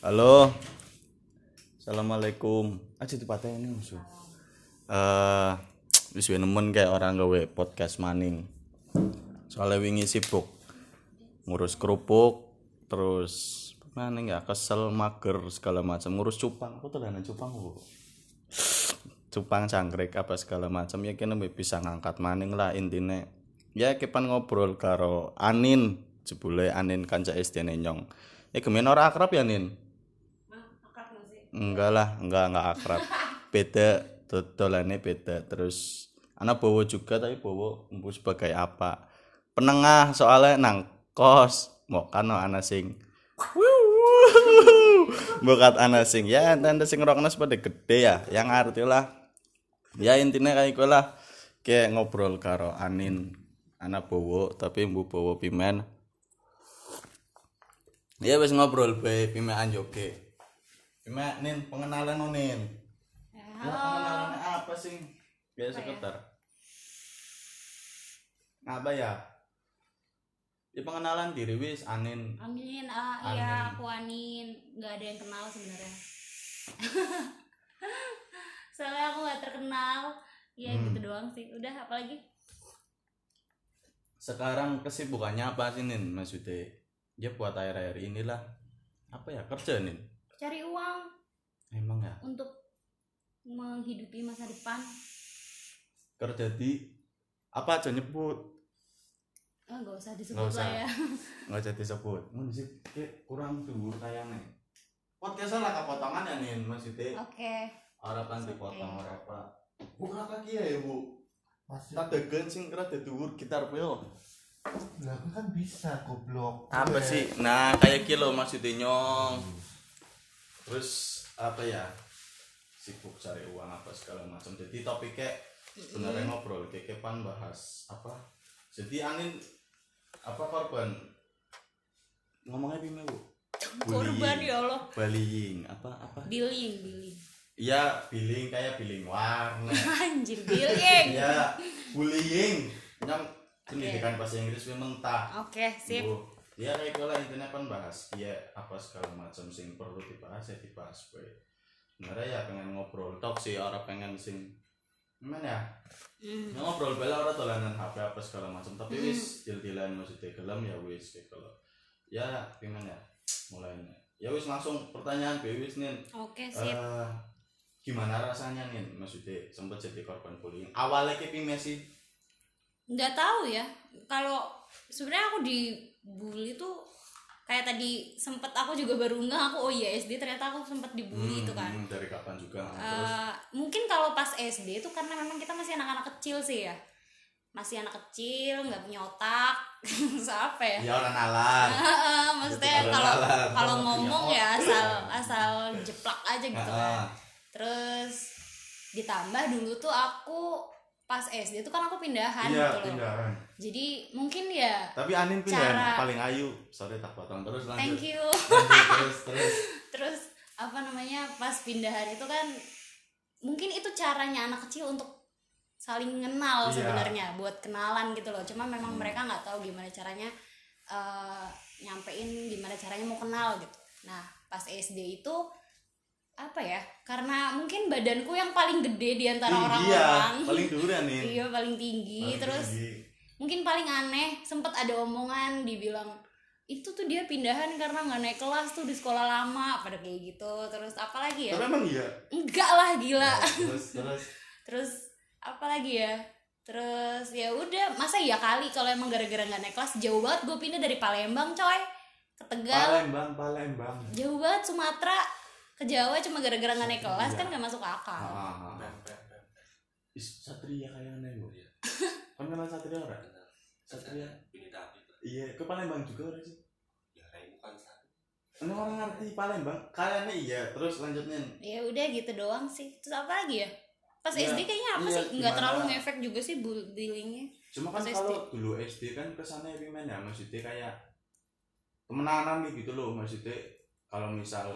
Halo. Assalamualaikum. Aja dipateni musuh. Eh, wis nemen kayak orang gawe podcast maning. Soalnya wingi sibuk ngurus kerupuk, terus maning ya kesel mager segala macam ngurus cupang. Aku tuh cupang Bu. Cupang cangkrik apa segala macam ya kene bisa ngangkat maning lah intine. Ya kepan ngobrol karo Anin, jebule Anin kanca SD nyong. Ya kemen ora akrab ya Nin. Enggak lah, enggak enggak akrab. Beda dodolannya beda. Terus anak bowo juga tapi bowo empu sebagai apa? Penengah soalnya nang kos. Mau kan anak sing Bukat anak sing ya tanda sing roknes pada gede ya. Yang arti lah. Ya intinya kayak gue lah. Kayak ngobrol karo Anin anak bowo tapi mbu bowo pimen. Ya wis ngobrol bae pimean joge. Pime Nin pengenalan no, Nin. Ya, pengenalan apa sih? Biar sekitar. Apa ya? Ya pengenalan diri wis Anin. Amin, ah Anin. iya aku Anin, nggak ada yang kenal sebenarnya. Soalnya aku nggak terkenal, ya Hmm. gitu doang sih. Udah, apalagi? Sekarang kesibukannya apa sih Nin maksudnya? Ya buat air-air inilah. Apa ya kerja Nin? Cari uang Emang ya untuk menghidupi masa depan. kerja di apa aja nyebut Ah, nggak usah disebut Nggak usah. lah ya. nggak jadi sebut ngono sih kayak kurang dhuwur kayaknya podcast lah kepotongan ya nih maksudnya Oke. orang kan Oke. dipotong ora apa bukan kaki ya bu Masih tak degen sing rada dhuwur gitar bel lah aku kan bisa goblok. apa Gue- sih nah kayak kilo maksudnya nyong terus apa ya sibuk cari uang apa segala macam. Jadi topiknya sebenarnya ngobrol kekepan bahas apa. Jadi anin apa korban? Ngomongnya gimana bu? Korban ya Allah. bullying apa apa? Billing, billing. iya billing kayak billing warna Anjir, billing. iya bullying. Nyam pendidikan bahasa Inggris memang tak Oke, sip. Bu, ya kayak lah intinya kan bahas ya apa segala macam sing perlu dibahas ya dibahas gue sebenarnya ya pengen ngobrol tok sih orang pengen sing gimana ya. Ya, ngobrol bela orang dolanan HP apa segala macam tapi wis dil-dilan maksudnya gelem ya wis kayak kalau ya gimana ya? Mulainya ya wis langsung pertanyaan gue wis nih Oke, sip. Eh, gimana rasanya nih maksudnya sempat jadi korban bullying. Awalnya kayak sih nggak tahu ya. Kalau sebenarnya aku dibully tuh kayak tadi sempet aku juga baru nggak aku oh iya SD ternyata aku sempet dibully itu kan. Hmm, dari kapan juga? Terus? Eh, mungkin kalau pas SD itu karena memang kita masih anak-anak kecil sih ya. Masih anak kecil nggak punya otak so apa ya? Ya orang nalar. Heeh, maksudnya Orang kalau kalau ngomong ya asal asal jeplak aja gitu kan. Terus ditambah dulu tuh aku pas SD tuh kan aku pindahan iya gitu loh. pindahan jadi mungkin ya tapi Anin pindahan Cara- paling ayu. Sorry tak potong. Terus lanjut. Thank you. Lanjut, terus terus. Terus apa namanya pas pindahan itu kan mungkin itu caranya anak kecil untuk saling kenal Iya. sebenarnya buat kenalan gitu loh. Cuma memang Hmm. mereka nggak tahu gimana caranya eh, nyampein gimana caranya mau kenal gitu. Nah pas SD itu apa ya karena mungkin badanku yang paling gede di antara Ih, iya. orang-orang. Paling durian nih. Iya paling tinggi Paling terus tinggi. Mungkin paling aneh sempet ada omongan dibilang itu tuh dia pindahan karena nggak naik kelas tuh di sekolah lama pada kayak gitu. Terus apa lagi ya? Tapi emang iya? Enggak lah gila. Terus terus. Terus apa lagi ya? Terus ya udah masa iya kali kalau emang gara-gara nggak naik kelas? Jauh banget gue pindah dari Palembang coy. Ke Tegal. Palembang Palembang. Jauh banget Sumatera. Ke Jawa cuma gara-gara nggak naik kelas Iya. kan nggak masuk akal. Ah, ah, ah. Satria kayak aneh bu. Kan kenal satria ora satria ini tapi iya ke Palembang juga ora sih. Ya kayak bukan satu Ini orang ngerti Palembang? Kayaknya iya. Terus lanjutnya. Ya udah gitu doang sih. Terus apa lagi ya? Pas Iya, SD kayaknya apa iya, sih? Nggak gimana? terlalu ngefek juga sih billingnya cuma kan Pas kalau dulu SD kan kesannya gimana ya maksudnya kayak temenanan gitu loh. Maksudnya kalau misal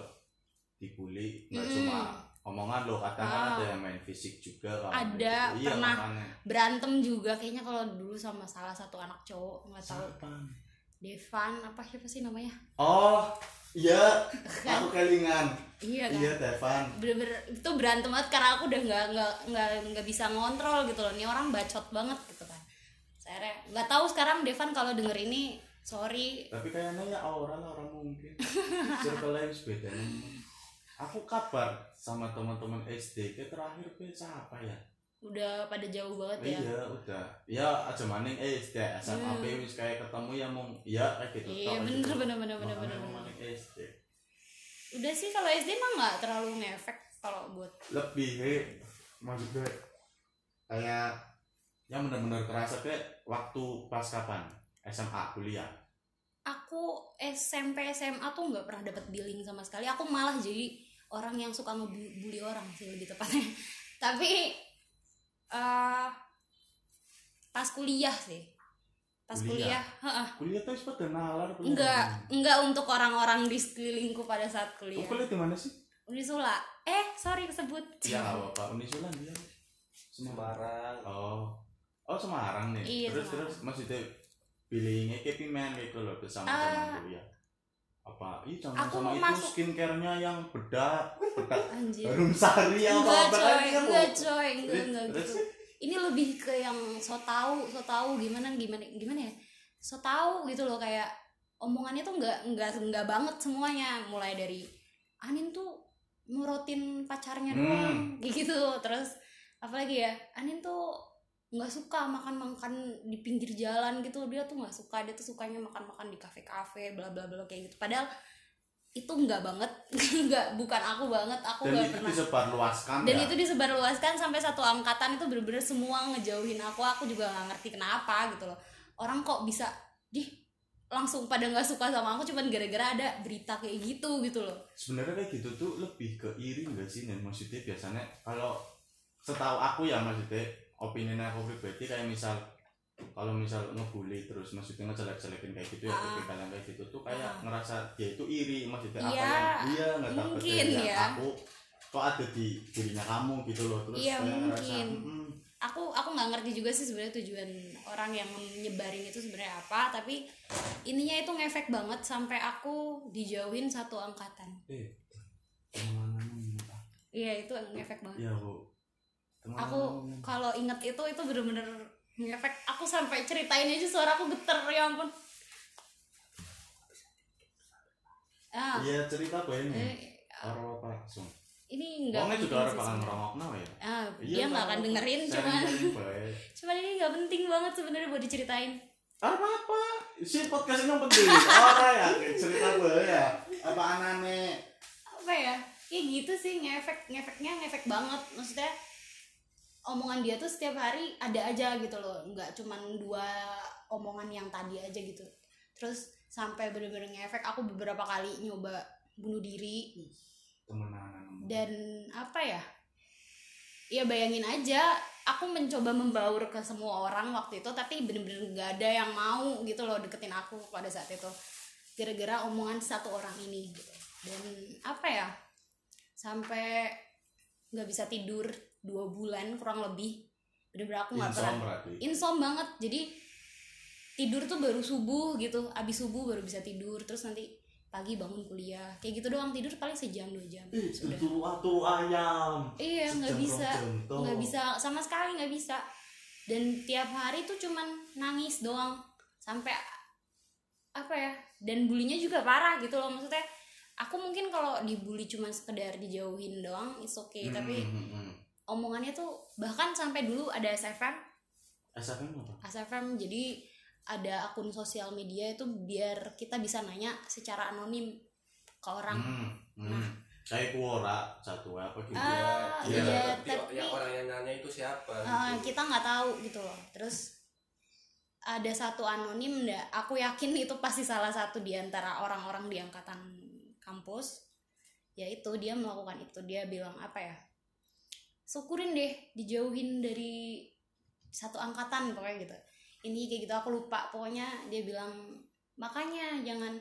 dibully nggak Mm-mm. cuma omongan loh kadang kan Ah. ada yang main fisik juga kan Ada, iya, pernah. makanya. berantem juga kayaknya kalau dulu sama salah satu anak cowok nggak tahu. Siapa? Devan apa siapa sih namanya? Oh iya aku kelingan. Iya kan? Iya Devan. Bener-bener itu berantem banget karena aku udah nggak nggak nggak nggak bisa ngontrol gitu loh. Ini orang bacot banget gitu kan. Saya nggak tahu sekarang Devan kalau denger ini sorry. Tapi kayaknya ya lah orang mungkin. Circle lain beda aku kabar sama teman-teman SD ke terakhir ke siapa ya? Udah pada jauh banget ya? Iya udah. Ya aja maning SD SMA Hmm. wis kayak ketemu ya mau ya kayak gitu. Iya bener gitu. bener bener bener bener. maning SD udah sih kalau SD mah nggak terlalu ngefek kalau buat lebih he maksudnya kayak yang benar-benar kerasa kayak waktu pas kapan? SMA kuliah. Aku SMP SMA tuh nggak pernah dapat billing sama sekali. Aku malah jadi orang yang suka ngebully orang sih lebih tepatnya. Tapi eh pas kuliah sih. Pas Kuliah? kuliah, heeh. kuliah tuh nalar kuliah. enggak enggak untuk orang-orang di sekelilingku pada saat Oh, kuliah kuliah di mana sih? Unisula. Eh sorry kesebut. Ya apa Unisulan dia. Semarang. Oh. Oh Semarang nih. Iya, terus Semarang. terus maksudnya pilihnya kayak pimen kayak kalau bersama Ah. teman kuliah apa? Iya sama Aku sama itu masuk. skincare-nya yang bedak bedak anjir. harum sari apa enggak coy enggak coy. Enggak enggak gitu. Ini lebih ke yang so tahu so tahu gimana gimana gimana ya? So tahu gitu loh kayak omongannya tuh enggak enggak enggak banget semuanya. Mulai dari Anin tuh nurutin pacarnya Hmm. doang gitu. Terus apalagi ya? Anin tuh nggak suka makan makan di pinggir jalan gitu dia tuh nggak suka dia tuh sukanya makan makan di kafe kafe bla bla bla kayak gitu. Padahal itu nggak banget nggak bukan aku banget aku dan nggak itu pernah. disebarluaskan dan ya? itu disebarluaskan sampai satu angkatan itu bener-bener semua ngejauhin aku aku juga nggak ngerti kenapa gitu loh. Orang kok bisa dih langsung pada nggak suka sama aku cuman gara-gara ada berita kayak gitu gitu loh. Sebenarnya kayak gitu tuh lebih ke iri enggak sih Nen? maksudnya biasanya kalau setahu aku ya maksudnya opini aku pribadi kayak misal kalau misal ngebully terus maksudnya ngejelek-jelekin kayak gitu ya Ah. tipikal yang kayak gitu tuh kayak Ah. ngerasa dia itu iri maksudnya apa Iya, yang dia nggak dapat dari yang ya. aku kok ada di dirinya kamu gitu loh terus Iya, kayak ngerasa mungkin. "Mm, aku aku nggak ngerti juga sih sebenarnya tujuan orang yang menyebarin itu sebenarnya apa tapi ininya itu ngefek banget sampai aku dijauhin satu angkatan eh iya itu ngefek banget ya bu Teman-teman. aku kalau inget itu itu bener-bener ngefek. Aku sampai ceritain aja suara aku geter ya ampun. Ah. Iya cerita apa ini? Eh, Aro apa langsung? Ini enggak Wongnya juga orang bakal sebenarnya. ngerongokno ya? Ah Iya, dia nggak akan dengerin cuman. cuman ini nggak penting banget sebenarnya buat diceritain. Apa apa si podcast ini yang penting. Apa ya? Cerita gue ya? Apa anane? Apa ya? Kayak gitu sih ngefek ngefeknya ngefek banget. Maksudnya omongan dia tuh setiap hari ada aja gitu loh. Nggak cuman dua omongan yang tadi aja gitu. Terus sampai bener-bener ngefek aku beberapa kali nyoba bunuh diri. Temenan dan apa ya? Ya bayangin aja aku mencoba membaur ke semua orang waktu itu tapi bener-bener nggak ada yang mau gitu loh deketin aku pada saat itu. Gara-gara omongan satu orang ini gitu. Dan apa ya? Sampai nggak bisa tidur dua bulan kurang lebih. Bener-bener aku nggak pernah berarti. Insom banget. Jadi tidur tuh baru subuh gitu. Abis subuh baru bisa tidur. Terus nanti pagi bangun kuliah. Kayak gitu doang. Tidur paling sejam dua jam. Ih sudah itu turu ayam iya nggak bisa. nggak bisa. Sama sekali nggak bisa. Dan tiap hari tuh cuman nangis doang. Sampai apa ya dan bulinya juga parah gitu loh. Maksudnya aku mungkin kalau dibully cuman sekedar dijauhin doang it's okay. Hmm, tapi hmm, hmm. Omongannya tuh bahkan sampai dulu ada SFM SFM apa SFM jadi ada akun sosial media itu biar kita bisa nanya secara anonim ke orang hmm, hmm. Nah. kayak kuora satu apa gitu Ah, Iya. iya, tapi, tapi- yang orang yang nanya itu siapa Eh, gitu. kita nggak tahu gitu loh terus ada satu anonim ndak aku yakin itu pasti salah satu di antara orang-orang di angkatan kampus ya itu dia melakukan itu dia bilang apa ya syukurin deh dijauhin dari satu angkatan pokoknya gitu. Ini kayak gitu aku lupa. Pokoknya dia bilang makanya jangan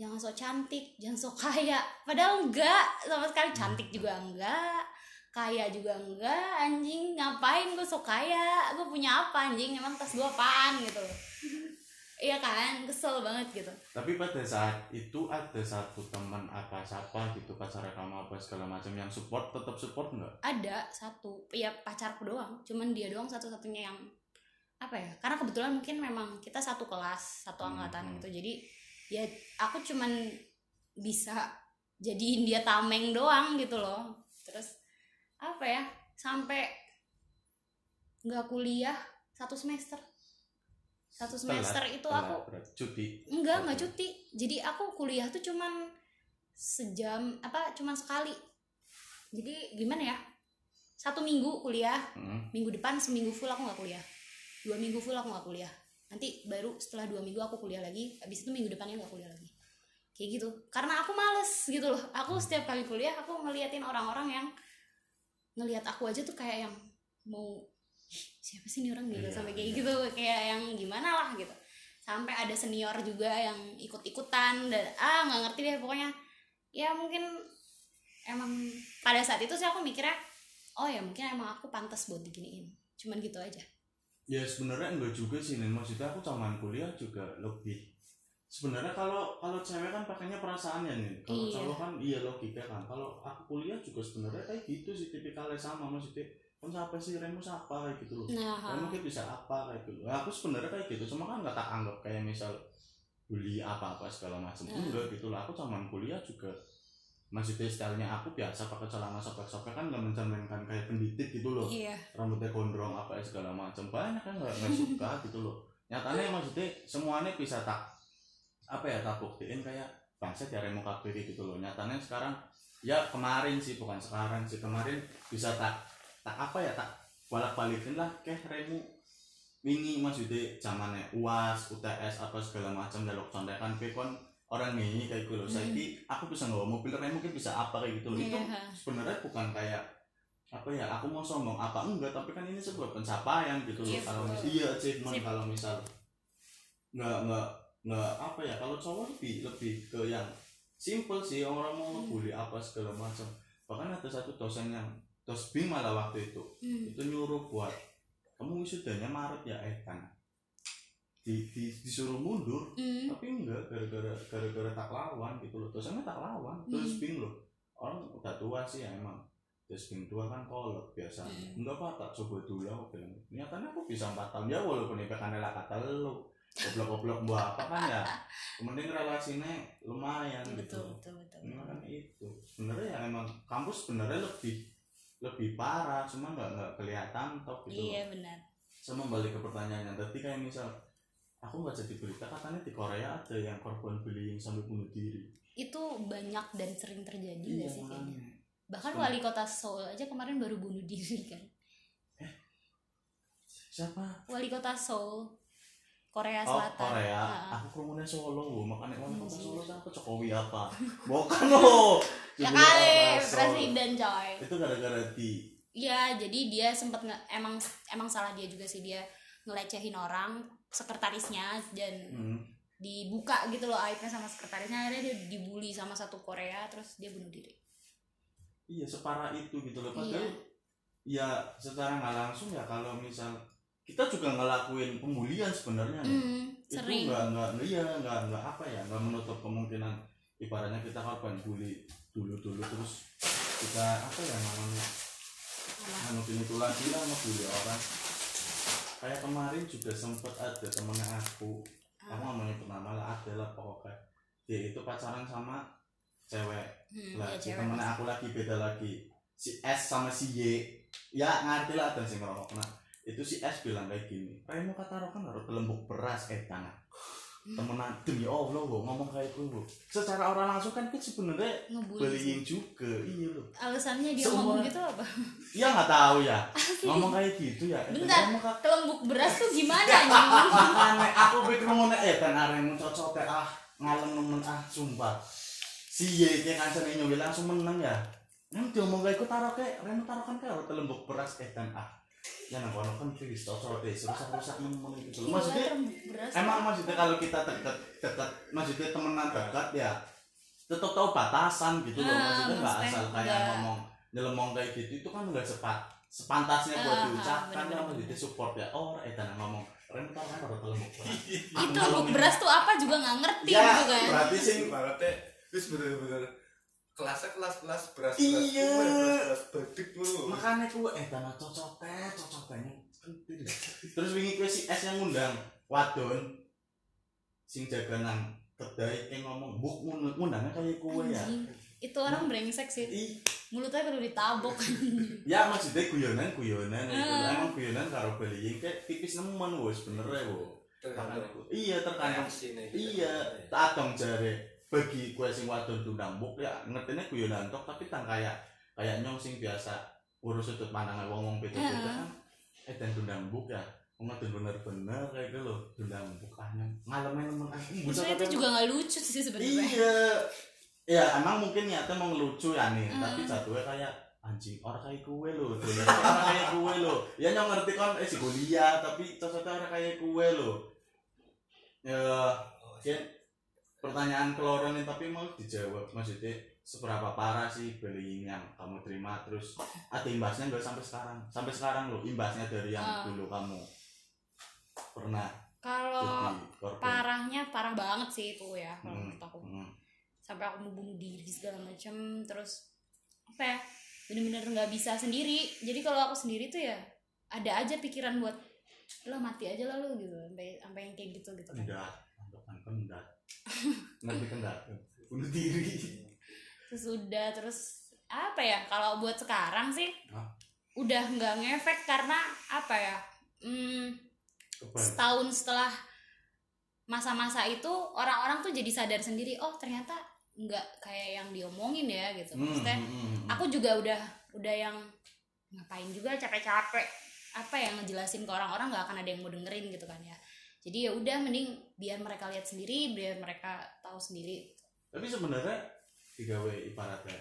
jangan sok cantik jangan sok kaya. Padahal enggak sama sekali cantik juga enggak kaya juga enggak. Anjing ngapain gue sok kaya? Gue punya apa anjing? Emang tas gue apaan? Gitu iya kan? Kesel banget gitu. Tapi pada saat itu ada satu teman apa siapa gitu pacar kamu apa segala macam yang support tetap support nggak? Ada satu ya pacarku doang. Cuman dia doang satu-satunya yang apa ya karena kebetulan mungkin memang kita satu kelas satu Hmm, angkatan hmm. gitu. Jadi ya aku cuman bisa jadiin dia tameng doang gitu loh. Terus apa ya sampai nggak kuliah satu semester satu semester Telat, itu telat, aku berat. cuti. Enggak enggak cuti. Jadi aku kuliah tuh cuman sejam apa cuman sekali. Jadi gimana ya? Satu minggu kuliah Hmm. minggu depan seminggu full aku nggak kuliah. Dua minggu full aku nggak kuliah. Nanti baru setelah dua minggu aku kuliah lagi habis itu minggu depannya nggak kuliah lagi. Kayak gitu. Karena aku males gitu loh. Aku setiap kali kuliah aku ngeliatin orang-orang yang ngelihat aku aja tuh kayak yang mau "Ih, siapa sih ini orang gitu Iya, sampai kayak iya. gitu kayak yang gimana lah gitu sampai ada senior juga yang ikut-ikutan dan ah nggak ngerti deh pokoknya ya mungkin emang pada saat itu sih aku mikirnya oh ya mungkin emang aku pantas buat diginiin cuman gitu aja ya sebenarnya enggak juga sih Nin. maksudnya aku zaman kuliah juga lebih sebenarnya kalau kalau cewek kan pakainya perasaannya nih kalau Iya. cowok kan iya logika kan kalau aku kuliah juga sebenarnya kayak gitu sih tipikalnya sama maksudnya kan siapa sih? Remu siapa? Kayak gitu loh. Nah. Remu kayak bisa apa kayak gitu nah, aku sebenarnya kayak gitu. Cuma kan nggak tak anggap kayak misal bully apa apa segala macam Hmm. enggak gitu loh. Aku zaman kuliah juga maksudnya stylenya aku biasa pakai celana sobek-sobek. Kan nggak mencerminkan kayak pendidik gitu loh. Iya. Rambutnya gondrong apa ya segala macam banyak kan nggak suka gitu loh. Nyatanya maksudnya semuanya bisa tak apa ya tak buktiin kayak bangsa ya remo KPD gitu loh. Nyatanya sekarang ya kemarin sih bukan sekarang sih. Kemarin bisa tak tak apa ya tak bolak balikin lah kayak remu ini maksudnya zamannya uas UTS apa segala macam jaluk contekan kayak kon orang ini kayak gitu loh Hmm. saya aku bisa nggak mobil remu mungkin bisa apa kayak gitu loh itu Iya. sebenarnya bukan kayak apa ya aku mau sombong apa enggak tapi kan ini sebuah pencapaian gitu loh Iya, kalau misal iya achievement Sip. kalau misal nggak nggak nggak apa ya kalau cowok lebih lebih ke yang simple sih orang mau Hmm. ngebully apa segala macam bahkan ada satu dosen yang dosbing malah waktu itu Hmm. itu nyuruh buat kamu wisudanya Maret ya eh kan di, di, disuruh mundur Hmm. tapi enggak gara-gara gara-gara tak lawan gitu loh. Dosennya tak lawan. Hmm. terus bing loh orang udah tua sih ya emang. Terus bing tua kan kolot biasa. Hmm. enggak pak tak coba dulu aku bilang. Nyatanya aku bisa empat tahun. Ya walaupun IPK lah kata lu. Goblok-goblok buat apa kan ya. Kemudian relasinya lumayan gitu betul betul betul ini kan itu. Sebenarnya ya emang kampus sebenarnya lebih lebih parah cuma nggak nggak kelihatan top gitu iya benar. Sama balik ke pertanyaannya tadi kayak misal aku nggak jadi berita katanya di Korea ada yang korban bullying sampai bunuh diri. Itu banyak dan sering terjadi iya sih kayaknya bahkan wali kota Seoul aja kemarin baru bunuh diri kan? Siapa? Wali kota Seoul Korea Oh Selatan Korea, Nah. aku kerumunnya Solo, Bu. makanya wali kota Anjir. Solo siapa Jokowi apa? Bukan loh. ya kali orang presiden coy Itu gara-gara di Iya, jadi dia sempat emang emang salah dia juga sih dia ngelecehin orang sekretarisnya dan hmm, dibuka gitu loh aibnya sama sekretarisnya akhirnya dia dibully sama satu Korea terus dia bunuh diri. iya separah itu gitu loh. Iya. Padahal ya secara nggak langsung ya kalau misal kita juga ngelakuin pembulian sebenarnya. Hmm, itu sering. nggak nggak iya nggak nggak apa ya nggak menutup kemungkinan ibaratnya kita korban bully dulu dulu terus kita apa ya namanya Sama. anu gini tuh lagi lah ngebully orang kayak kemarin juga sempet ada temennya aku Ah. aku nggak mau nyebut nama lah ada lah pokoknya dia itu pacaran sama cewek Hmm, lah ya temennya aku lagi beda lagi si S sama si Y ya ngerti lah dan si ngerokok nah itu si S bilang kayak gini mau kata rokan harus telembuk beras eh tangan. Temenan demi Allah lo ngomong kayak itu lo secara orang langsung kan kita sebenarnya bullying juga iya lo Alasannya dia Seumur- ngomong gitu apa? ya nggak tahu ya. Ngomong kayak gitu ya. Bentar. ngomong kayak Kelembuk beras tuh gimana anjing? makanya aku pikir ngomongnya eh kan areng mau cocok ah ngalem nemen ah sumpah. Si ye kayak kancane nyuwi langsung menang ya. Nang dia ngomong kayak aku taruh kayak reno taruh kan kayak telembuk beras eh kan ah ya nang kono kan tulis cocok deh rusak rusak nemen gitu. Gila, maksudnya beras. emang maksudnya kalau kita dekat dekat maksudnya temenan dekat ya tetap tahu batasan gitu loh. Ah, maksudnya nggak asal kayak ngomong nyelemong kayak gitu itu kan nggak sepat sepantasnya buat Ah, diucapkan ya maksudnya support ya. Oh eh tanah ngomong keren kan telembuk beras. Itu beras tuh apa juga nggak ngerti ya gitu kan. berarti sing ibaratnya wis bener-bener kelasnya kelas-kelas beras Iya. beras bedik dulu makanya ku eh tanah cocok teh cocok tehnya terus wingi ku si es yang ngundang wadon sing jaga nang kedai yang ngomong buk ngundang- ngundangnya kayak kue ya. Itu orang brengsek sih. Ih, mulutnya perlu ditabok. Ya maksudnya guyonan guyonan itu Ah. emang guyonan karo beli kayak tipis nemen wes bener ya wo. Iya terkadang nih iya tak dong jare bagi kue sing wadon tundang buk ya ngertinya guyonan tok tapi tan kayak kayak nyong sing biasa urus sudut pandang wong wong beda beda kan eh dan tundang buk ya wong wadon bener bener kayak gitu loh tundang buk ah nyong ngalemnya nemen ah Maksudnya itu juga nggak lucu sih sebenarnya. Iya ya emang mungkin niatnya mau ngelucu ya nih Hmm. tapi jatuhnya kayak anjing orang kayak kue lo orang kayak kue lo ya nyong ngerti kan eh si kuliah tapi cocoknya orang kayak kue lo ya Ken, pertanyaan keloron ini tapi mau dijawab maksudnya seberapa parah sih bullying yang kamu terima? Terus ada imbasnya nggak sampai sekarang? Sampai sekarang lo imbasnya dari yang Ah. dulu kamu pernah kalau parahnya parah banget sih itu ya kalau Hmm, menurut aku. hmm. sampai aku mau bunuh diri segala macam terus apa ya bener-bener nggak bisa sendiri. Jadi kalau aku sendiri tuh ya ada aja pikiran buat lo mati aja lah lo gitu. Sampai sampai yang kayak gitu gitu kan anggapan kendat ngerti kendat bunuh diri. Terus udah terus apa ya? Kalau buat sekarang sih Hah? udah nggak ngefek karena apa ya? Hmm, setahun setelah masa-masa itu orang-orang tuh jadi sadar sendiri oh ternyata nggak kayak yang diomongin ya gitu. Hmm, maksudnya hmm, hmm, hmm. aku juga udah udah yang ngapain juga capek-capek apa yang ngejelasin ke orang-orang nggak akan ada yang mau dengerin gitu kan ya jadi ya udah mending biar mereka lihat sendiri biar mereka tahu sendiri. Tapi sebenarnya tiga w ibaratnya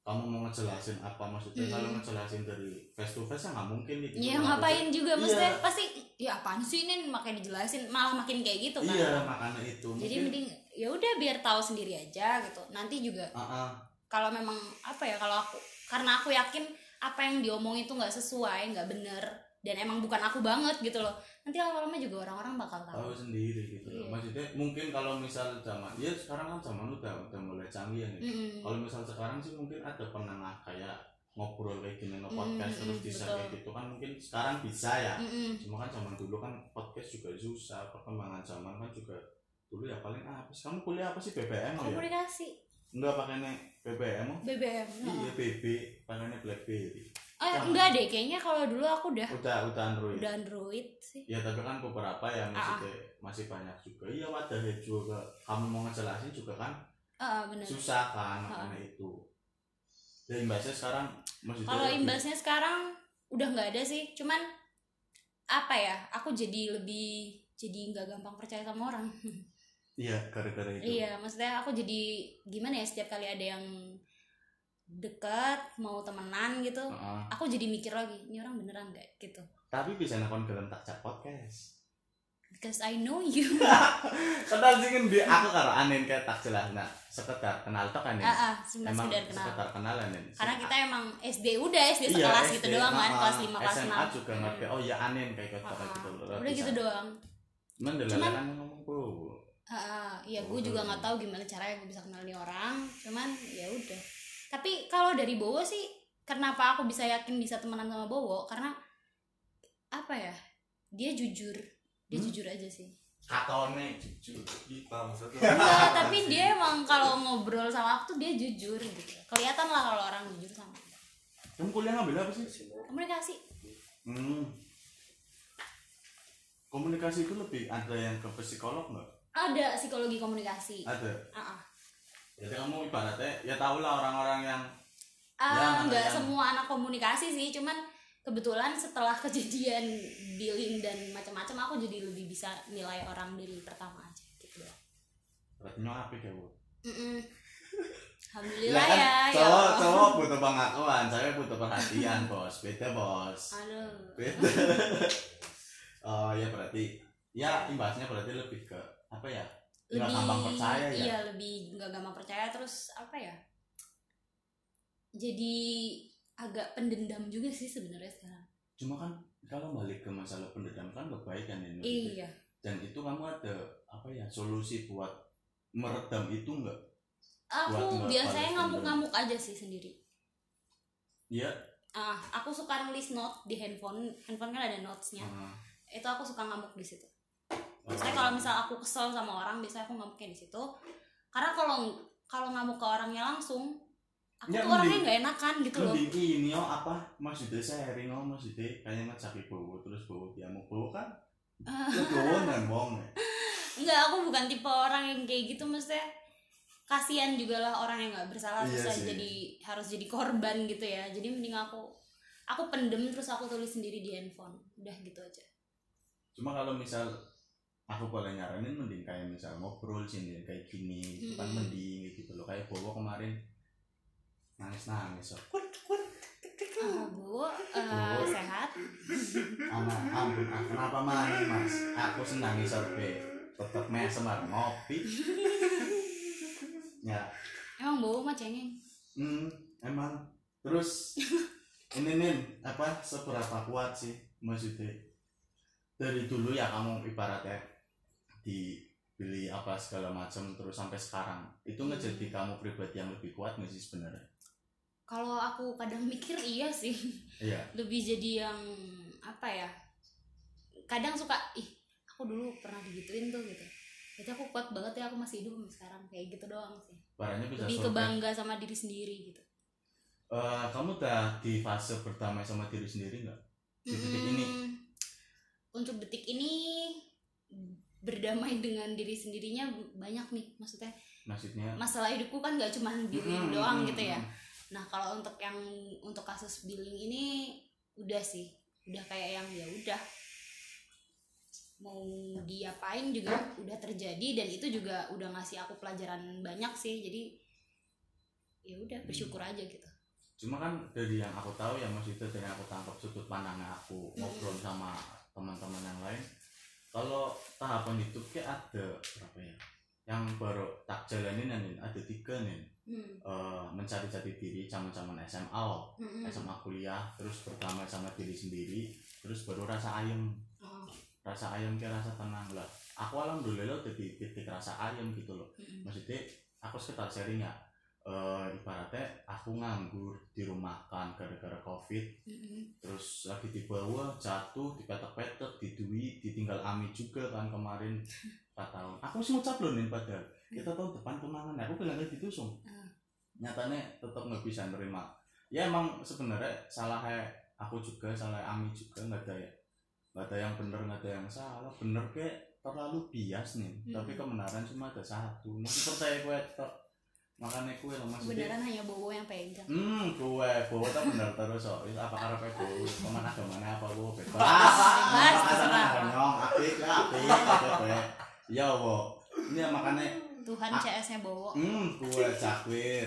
kamu mau ngejelasin apa maksudnya? Hmm. kalau ngejelasin dari face to face ya nggak mungkin gitu. Ya ngapain juga Iya. maksudnya pasti ya apaan sih ini? Makanya dijelasin malah makin kayak gitu kan. Iya makanya itu. Jadi Mungkin- mending ya udah biar tahu sendiri aja gitu. Nanti juga Ah, ah. kalau memang apa ya kalau aku karena aku yakin apa yang diomongin itu nggak sesuai nggak bener dan emang bukan aku banget gitu loh nanti lama-lama juga orang-orang bakal tahu tahu sendiri gitu loh. Iya. maksudnya mungkin kalau misal zaman ya sekarang kan zaman udah udah mulai canggih ya nih Mm-mm. kalau misal sekarang sih mungkin ada penengah kayak ngobrol kayak gini Mm, podcast mm, terus mm, bisa betul. kayak gitu kan mungkin sekarang bisa ya Mm-mm. cuma kan zaman dulu kan podcast juga susah perkembangan zaman kan juga dulu ya paling apa sih kamu kuliah apa sih BBM oh ya komunikasi enggak pakainya BBM oh BBM iya BB pakainya BlackBerry oh Sama. enggak deh kayaknya kalau dulu aku udah udah udah Android. udah Android sih. Ya tapi kan beberapa ya maksudnya masih banyak juga. Iya wadahnya juga. Kamu mau ngejelasin juga kan ah bener. susah kan makanya itu. Ya imbasnya sekarang maksudnya kalau lebih- imbasnya sekarang udah nggak ada sih. Cuman apa ya aku jadi lebih jadi nggak gampang percaya sama orang. Iya gara-gara itu. Iya, maksudnya aku jadi gimana ya setiap kali ada yang dekat mau temenan gitu, Heeh. aku jadi mikir lagi, ini orang beneran gak gitu. tapi bisa nakon dalam tak cak podcast Because I know you. kenal sih kan di aku karo anin kayak tak jelas nah sekedar kenal tok ah, cuma emang sekedar kenal. sekedar kenal anin Karena kita emang SD udah SD Iya, sekelas SD, gitu doang kan, heeh. kelas 5 kelas SMA 6. juga ngerti oh ya anin kayak gitu kayak gitu loh udah gitu doang. cuman Cuman- ngomong bro Ah, ah, iya Oh, gue juga nggak tahu gimana caranya gue bisa kenal nih orang, cuman ya udah. Tapi kalau dari Bowo sih, kenapa aku bisa yakin bisa temenan sama Bowo? Karena apa ya? Dia jujur, dia Hmm? jujur aja sih. katone jujur maksudnya Enggak, tapi dia emang kalau ngobrol sama aku tuh dia jujur gitu. Kelihatan lah kalau orang jujur sama kamu kuliah ngambil apa sih Komunikasi. hmm. komunikasi itu lebih ada yang ke psikolog nggak Ada psikologi komunikasi. ada Ah, ah. Jadi kamu ibaratnya ya tau lah orang-orang yang Ah, Ya, nggak yang- semua anak komunikasi sih, cuman kebetulan setelah kejadian dealing dan macam-macam aku jadi lebih bisa nilai orang dari pertama aja gitu. berarti apik ya bu Alhamdulillah kan ya. ya cowok Allah. cowok butuh pengakuan saya butuh perhatian bos beda bos Aduh. beda oh ya berarti ya imbasnya berarti lebih ke apa ya lebih gampang percaya ya? iya lebih nggak gampang percaya terus apa ya? Jadi agak pendendam juga sih sebenarnya sekarang. Cuma kan kalau balik ke masalah pendendam kan kebaikan ini iya. dan itu kamu ada apa ya solusi buat meredam itu enggak aku biasanya ngamuk-ngamuk aja sih sendiri. Iya. ah aku suka nulis note di handphone. Handphone kan ada notesnya. Ah, itu aku suka ngamuk di situ saya kalau misal aku kesel sama orang biasanya aku ngamuknya di situ. Karena kalau kalau ngamuk ke orangnya langsung aku Ya, tuh orangnya nggak enakan gitu loh. Mending ini oh apa? Maksudnya sharing oh maksudnya kayak ngecaki bawa terus bawa dia mau bawa kan legowo dan bohong ya. Enggak, aku bukan tipe orang yang kayak gitu maksudnya kasihan juga lah orang yang nggak bersalah Iya terus sih. jadi harus jadi korban gitu ya. Jadi mending aku aku pendem terus aku tulis sendiri di handphone. Udah gitu aja. Cuma kalau misal aku boleh nyaranin mending kayak misal ngobrol sini kayak gini itu kan mending gitu loh. Kayak bawa kemarin. Nangis nangis oh. ah, bu eh, Bu. sehat? Anak ampun ah, kenapa manis mas? Aku senang sorbe tetep mesem bareng ngopi. Ya. Emang bau mah cengeng? Hmm, emang. Terus ini nih apa seberapa kuat sih maksudnya? Dari dulu ya kamu ibaratnya dibeli apa segala macam terus sampai sekarang. Itu Hmm. ngejadi kamu pribadi yang lebih kuat nggak sih sebenarnya? Kalau aku kadang mikir iya sih. Iya. Lebih jadi yang apa ya? Kadang suka ih aku dulu pernah digituin tuh gitu. Jadi aku kuat banget ya aku masih hidup sampai sekarang. Kayak gitu doang sih. Barangnya bisa lebih kebangga sama diri sendiri gitu. Eh, kamu udah di fase berdamai sama diri sendiri nggak? Di ini. Hmm, untuk detik ini berdamai dengan diri sendirinya banyak nih maksudnya. Maksudnya? Masalah hidupku kan gak cuma diri Mm, doang mm, gitu ya. mm. nah kalau untuk yang untuk kasus billing ini udah sih. Udah kayak yang ya udah. Mau diapain juga udah terjadi dan itu juga udah ngasih aku pelajaran banyak sih. Jadi ya udah bersyukur aja gitu. Cuma kan dari yang aku tahu ya maksudnya dari yang aku tangkap sudut pandangnya aku ngobrol sama teman-teman yang lain kalau tahapan hidup kayak ada berapa ya? Yang baru tak jalanin nih ada tiga nih hmm. Eh, mencari jati diri zaman-zaman SMA awal Mm-mm. SMA kuliah terus berdamai sama diri sendiri terus baru rasa ayem. Oh, rasa ayem kayak rasa tenang lah. Aku alhamdulillah udah di titik rasa ayem gitu loh. Mm-mm. maksudnya aku sekitar sharing ya eh, ibaratnya aku nganggur di rumah kan gara-gara covid. Mm-mm. terus lagi di bawah jatuh dipetek-petek didui ditinggal Ami juga kan kemarin. 4 tahun. Aku sih ngucap loh nih padahal. Kita tahun depan kemangan aku bilang gitu sung. Ah. nyatanya tetap nggak bisa nerima. Ya emang sebenarnya salahnya aku juga salah Ami juga nggak ada ya nggak ada yang bener nggak ada yang salah. Bener kayak terlalu bias nih Hmm. tapi kebenaran cuma ada satu. Mungkin percaya gue tok makanya kue loh maksudnya kebenaran hanya bowo yang pegang Hmm, gue, gue tak bener terus kok. Wis apa karepe gue, ke mana ke mana apa gue bebas. Bebas, Apa terserah. sana nyong, apik lah, apik gue. Ya wo, ini makanya, Tuhan Ah. CS nya bowo hmm, gue cakwir.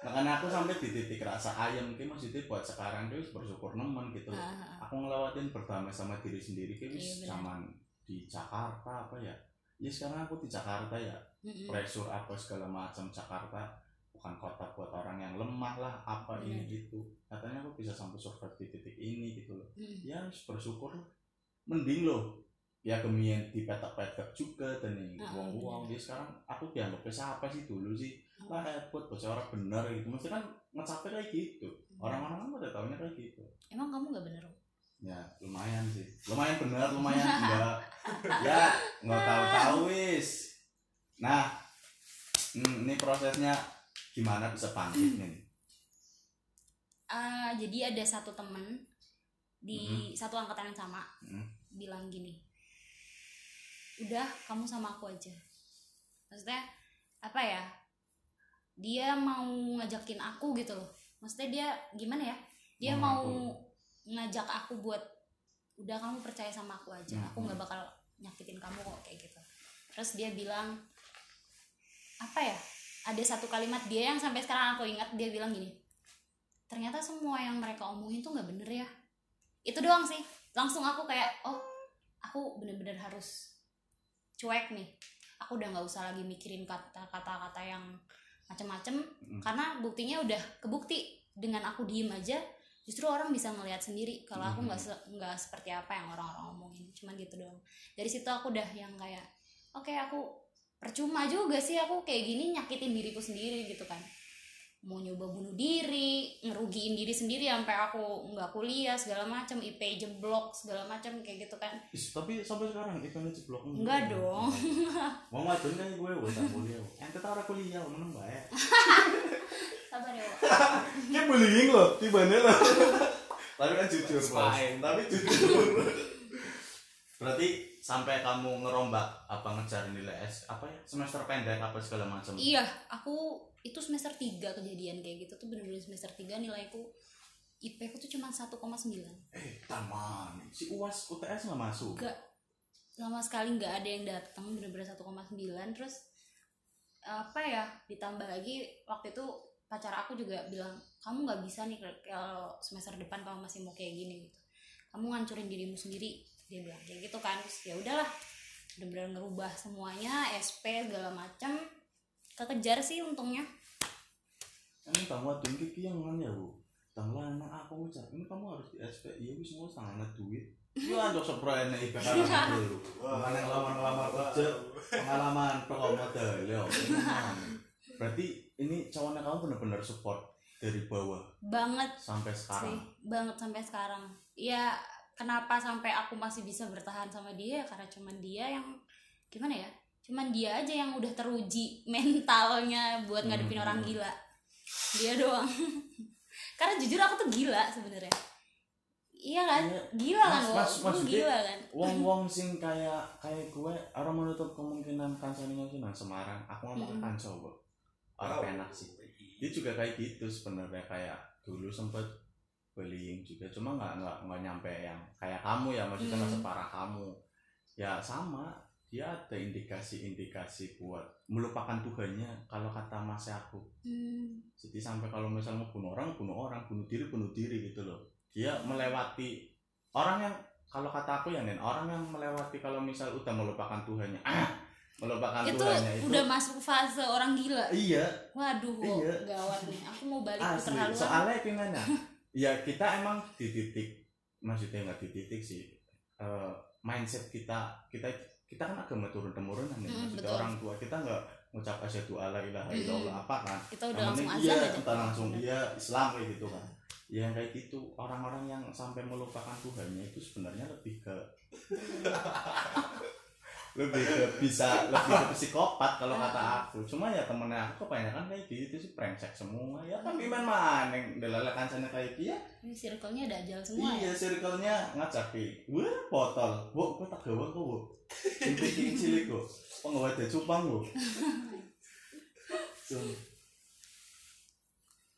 makanya aku sampai di titik rasa ayam ini maksudnya buat sekarang tuh bersyukur nemen gitu. Ah, ah, Aku ngelewatin berdamai sama diri sendiri kayak Iya, wis benar. zaman di Jakarta apa ya. Ya sekarang aku di Jakarta ya, mm-mm. pressure apa segala macam Jakarta bukan kota buat orang yang lemah lah apa ini Benar. gitu. Katanya aku bisa sampai survive di titik ini gitu loh. Mm. ya harus bersyukur. Mending loh ya kemien di petak-petak juga dan Ah, uang uang dia sekarang aku dianggapnya siapa sih dulu sih? Oh. lah buat bocah orang bener gitu. Mesti kan ngecapek kayak gitu. Orang-orang kan udah tahunya kayak gitu. Emang kamu nggak bener ya lumayan sih. Lumayan bener lumayan enggak. Ya nggak tahu tahu wis. Nah hmm, ini prosesnya gimana bisa bangkit nih Ah, jadi ada satu temen di satu angkatan yang sama Mhm. bilang gini udah kamu sama aku aja. Maksudnya apa ya dia mau ngajakin aku gitu loh. Maksudnya dia gimana ya? Dia Mau mau ngajak aku buat udah kamu percaya sama aku aja. Mhm. aku nggak bakal nyakitin kamu kok kayak gitu. Terus dia bilang apa ya? Ada satu kalimat dia yang sampai sekarang aku ingat dia bilang gini ternyata semua yang mereka omongin tuh nggak bener ya itu doang sih. Langsung aku kayak oh aku bener-bener harus cuek nih. Aku udah nggak usah lagi mikirin kata-kata kata yang macem-macem Mm. karena buktinya udah kebukti. Dengan aku diem aja justru orang bisa ngelihat sendiri kalau aku nggak se- nggak seperti apa yang orang-orang omongin cuman gitu doang. Dari situ aku udah yang kayak oke aku percuma juga sih aku kayak gini nyakitin diriku sendiri gitu kan. Mau nyoba bunuh diri ngerugiin diri sendiri sampai aku nggak kuliah segala macam IP jeblok segala macam kayak gitu kan. Is, tapi sampai sekarang ikannya ceblok Enggak dong. mau madun kan gue tak kuliah. Ente ora kuliah meneng bae sabar ya. Kayak bullying loh, tibanya loh. Tapi kan jujur, bos. Tapi jujur. Berarti sampai kamu ngerombak apa ngejar nilai S apa ya semester pendek apa segala macam. iya aku itu semester 3 kejadian kayak gitu tuh bener-bener semester 3 nilaiku IP ku tuh cuma 1,9 Eh, taman. Si UAS UTS nggak masuk. enggak sama sekali nggak ada yang datang bener-bener 1,9 terus apa ya ditambah lagi waktu itu pacar aku juga bilang kamu nggak bisa nih kalau semester depan kamu masih mau kayak gini gitu kamu ngancurin dirimu sendiri dia bilang kayak gitu kan terus ya udahlah bener-bener ngerubah semuanya SP segala macam kekejar sih untungnya Ini kamu ada kiki yang mana ya bu? Tanggal anak aku ucap ini kamu harus di SP. Iya wis semua tangan duit. Yo aja seprene ibu kan dulu. Mana ngelamar-ngelamar kerja pengalaman toko model yo. Berarti ini cowoknya kamu bener-bener support dari bawah banget sampai sih sekarang. banget sampai sekarang ya kenapa sampai aku masih bisa bertahan sama dia karena cuman dia yang gimana ya cuman dia aja yang udah teruji mentalnya buat ngadepin Hmm. orang gila dia doang karena jujur aku tuh gila sebenarnya iya kan Iya. gila kan Mas- mas- maksudnya- gila kan Wong-wong sing kayak kayak gue orang menutup kemungkinan kancane sih nang Semarang. Aku ngomong ke Mm-mm. Orang enak sih. Dia juga kayak gitu sebenarnya kayak dulu sempet bullying juga. Cuma nggak nggak nggak nyampe yang kayak kamu ya maksudnya nggak Hmm. separah kamu. Ya sama dia ada indikasi-indikasi buat melupakan Tuhannya kalau kata mas aku Hmm, jadi sampai kalau misalnya bunuh orang bunuh orang bunuh diri bunuh diri gitu loh. Dia melewati orang yang kalau kata aku ya Nen orang yang melewati kalau misal udah melupakan Tuhannya ah melupakan itu Tuhannya itu. udah masuk fase orang gila. Iya. Waduh Iya. gawat nih. Aku mau balik ke asli. terlaluan soalnya gimana? Ya kita emang di titik maksudnya nggak di titik sih. Eh, mindset kita kita kita kan agama turun temurun kan ya. Maksudnya betul. orang tua kita nggak ngucap asyhadu alla ilaha Mm. illallah apa kan? Kita udah Yang langsung iya, aja. kita langsung iya Islam kayak gitu kan. Ya yang kayak gitu. Orang-orang yang sampai melupakan Tuhannya itu sebenarnya lebih ke lebih ke bisa lebih ke psikopat kalau kata aku. Cuma ya temennya aku kebanyakan kayak gitu sih brengsek semua. Ya tapi main maneng delala kancane kayak gitu ya? Ini circle-nya ada ajal semua iya ya? circle-nya ngajaki wah botol. Bu kok tak gawa kok bu inti cilik kok penggawa ada cupang bu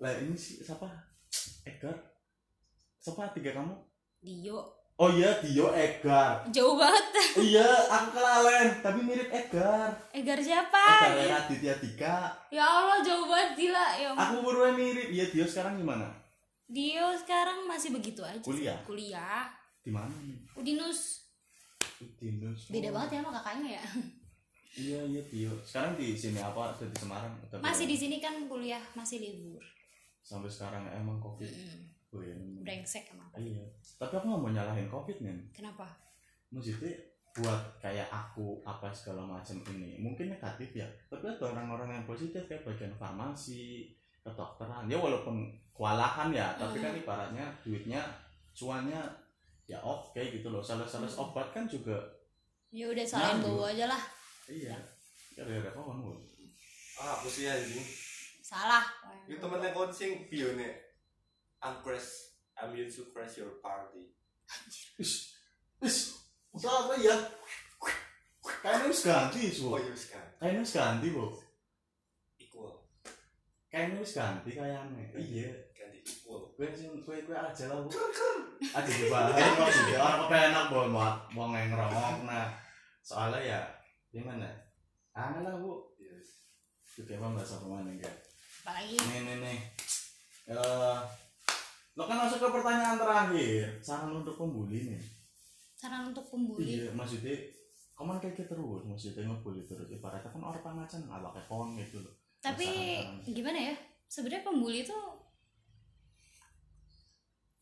lah ini sih siapa? Edgar? Siapa tiga kamu? Dio oh iya Dio Edgar. Jauh banget. Iya aku kelalen tapi mirip Edgar. Egar siapa? Edgar Raditya Dika. Ya Allah jauh banget gila ya ampun. aku buruan mirip. Iya Dio sekarang gimana? Dio sekarang masih begitu aja sih. Kuliah? kuliah. Di mana Udinus. Udinus beda Oh. banget ya sama kakaknya ya? Iya iya Dio. Sekarang di sini apa? Di Semarang Atau masih di sini kan kuliah masih libur. Sampai sekarang emang covid. Mm, oh, iya. brengsek emang. Iya. Tapi aku nggak mau nyalahin covid nih kenapa? Maksudnya buat kayak aku apa segala macam ini mungkin negatif ya. Tapi ada orang-orang yang positif kayak bagian farmasi kedokteran. Ya walaupun kewalahan ya tapi kan Hmm. ibaratnya duitnya cuannya ya oke gitu loh. Sales-sales Hmm. obat kan juga ya udah salahin bawa aja lah. Iya. Gara-gara kawan gue Ah, aku sih anjing. salah. Itu temennya konsing pione. I'm crash. I'm used to crash your party. Udah apa ya? Kayaknya harus ganti, su. Oh iya kan. Kayaknya harus ganti, bu. Equal. Kayaknya harus ganti kayaknya. Iya. Ganti equal. Gue sih, gue gue aja lah, bu. Aja dibahas maksudnya orang kepenak bu, mau mau ngerongok nah. Soalnya ya, gimana? Aneh lah bu. Yes. Emang nggak satu mana enggak. apalagi Nih nih nih. Eh, lo kan masuk ke pertanyaan terakhir. Saran untuk pembuli nih. saran untuk pembuli Iya, maksudnya kamu kan kayak gitu terus, maksudnya ngebully terus. Ibaratnya kan orang pangacan nggak pakai kon gitu loh. tapi gimana ya sebenarnya pembuli itu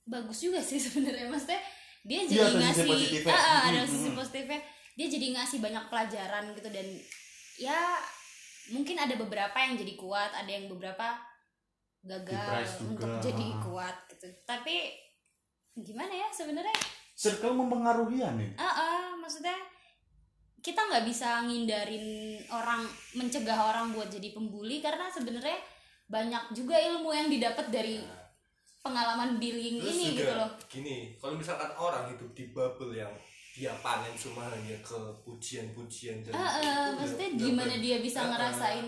bagus juga sih sebenarnya maksudnya dia Iya, jadi sisi ngasih positifnya. Ah, ah, ada sisi mm. positifnya dia jadi ngasih banyak pelajaran gitu dan ya mungkin ada beberapa yang jadi kuat ada yang beberapa gagal untuk jadi kuat gitu. Tapi gimana ya sebenarnya? Circle mempengaruhi ya nih ah ah, maksudnya kita nggak bisa ngindarin orang mencegah orang buat jadi pembuli karena sebenarnya banyak juga ilmu yang didapat dari pengalaman bullying Terus ini juga gitu loh. gini kalau misalkan orang hidup di bubble yang dia panen cuma hanya ke pujian-pujian dan Ah, ah, itu ya maksudnya gimana dia bisa Ah, ah. ngerasain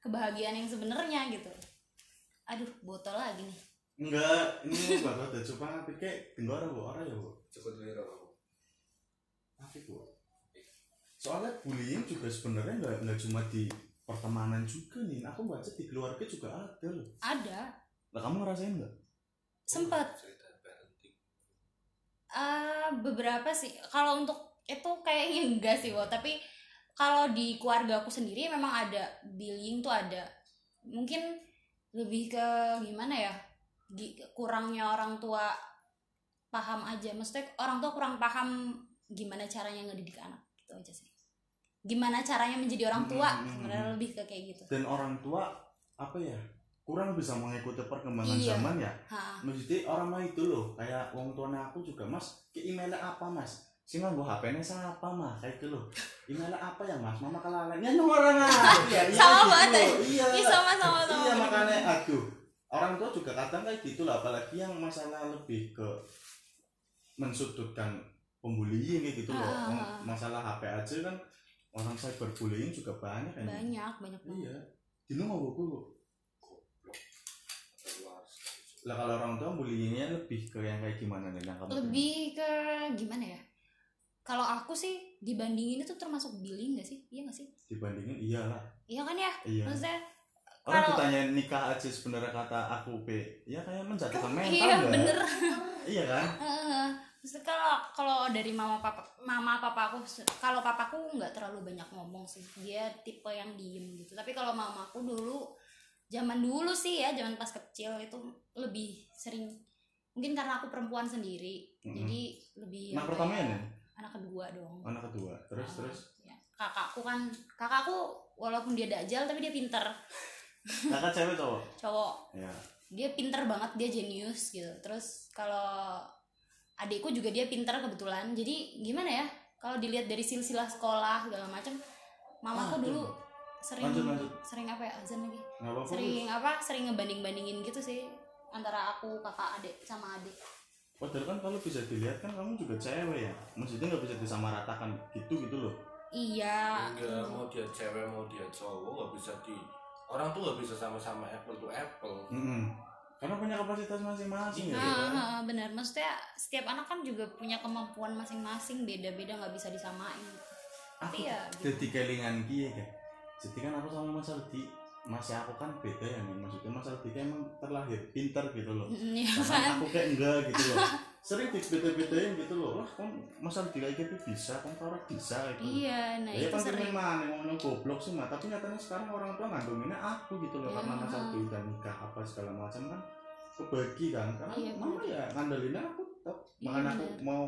kebahagiaan yang sebenarnya gitu aduh botol lagi nih. Enggak ini bapak udah coba tapi kayak tinggal orang bu orang ya bu tapi bu. Soalnya bullying juga sebenarnya nggak nggak cuma di pertemanan juga nih aku baca di keluarga juga ada loh. Ada. Lah kamu ngerasain nggak? Sempet. Eh, beberapa sih. Kalau untuk itu kayaknya enggak sih Wo. tapi kalau di keluarga aku sendiri memang ada bullying tuh ada. Mungkin lebih ke gimana ya? Kurangnya orang tua paham aja. Maksudnya orang tua kurang paham gimana caranya ngedidik anak. Gitu aja sih. Gimana caranya menjadi orang tua? Hmm, sebenarnya lebih ke kayak gitu. Dan orang tua apa ya kurang bisa mengikuti perkembangan Iya. zaman ya. Ha maksudnya orang mah itu loh kayak wong tuanya aku juga mas ke emailnya apa mas sih nganggo HP nya siapa mah kayak gitu loh. Emailnya apa ya mas? Mama kelalen ya orang ya, iya, Sama gitu. banget, iya. Sama sama sama. Iya makanya aduh. Orang tua juga kadang kayak gitu lah apalagi yang masalah lebih ke mensudutkan pembullying kayak gitu loh. Ah, ah, ah. masalah HP aja kan orang cyberbullying juga banyak kan. Banyak banyak banget. Iya. Dino mau buku lah kalau orang tua bullyingnya lebih ke yang kayak gimana nih? Yang kamu lebih ke gimana ya kalau aku sih dibandingin itu termasuk bullying gak sih? Iya gak sih? Dibandingin iyalah. Iya kan ya? Iya. Maksudnya orang kalau- ditanya nikah aja sebenarnya kata aku p ya kayak menjatuhkan mental iya nggak? bener. Iya kan? Heeh. Maksudnya kalau kalau dari mama papa mama papa aku kalau papaku nggak terlalu banyak ngomong sih. Dia tipe yang diem gitu. Tapi kalau mamaku dulu zaman dulu sih ya zaman pas kecil itu lebih sering mungkin karena aku perempuan sendiri Mm-mm. jadi lebih pertama ya? ya, nih anak kedua dong. Anak kedua. Terus Ah, terus? ya. kakakku kan kakakku walaupun dia dajal tapi dia pinter. Kakak cewek cowok? Cowok. Ya dia pinter banget dia jenius gitu. Terus kalau adikku juga dia pinter kebetulan. Jadi gimana ya kalau dilihat dari silsilah sekolah segala macam mamaku Ah, dulu sering Lanjut, lanjut. sering apa ya azan lagi. Nggak apa-apa sering apa sering ngebanding bandingin gitu sih antara aku kakak adik sama adik padahal kan kalau bisa dilihat kan kamu juga cewek ya. Maksudnya nggak bisa disamaratakan gitu gitu loh. Iya. Enggak mau dia cewek mau dia cowok nggak bisa di orang tuh nggak bisa sama-sama apple to apple. Mm-mm. karena punya kapasitas masing-masing. Ya Ah, ah, benar maksudnya setiap anak kan juga punya kemampuan masing-masing beda-beda nggak bisa disamain. Aku Tapi ya, gitu. jadi kelingan kia kan jadi kan aku sama Mas Aldi masih aku kan beda ya nih maksudnya Mas Aldi kan emang terlahir pinter gitu loh. Ya kan? aku kayak enggak gitu loh. Sering dibeda-bedain gitu loh. Wah kan Mas Aldi kayak gitu bisa kan kalau bisa gitu. Iya nah ya itu kan sering. mana ngomong goblok sih mah tapi nyatanya sekarang orang tua ngandominnya aku gitu loh. Karena Ya. Mas Aldi udah nikah apa segala macam kan kebagi kan. Karena Iya, mama ya ngandelinnya aku tetap Iya, makanya aku mau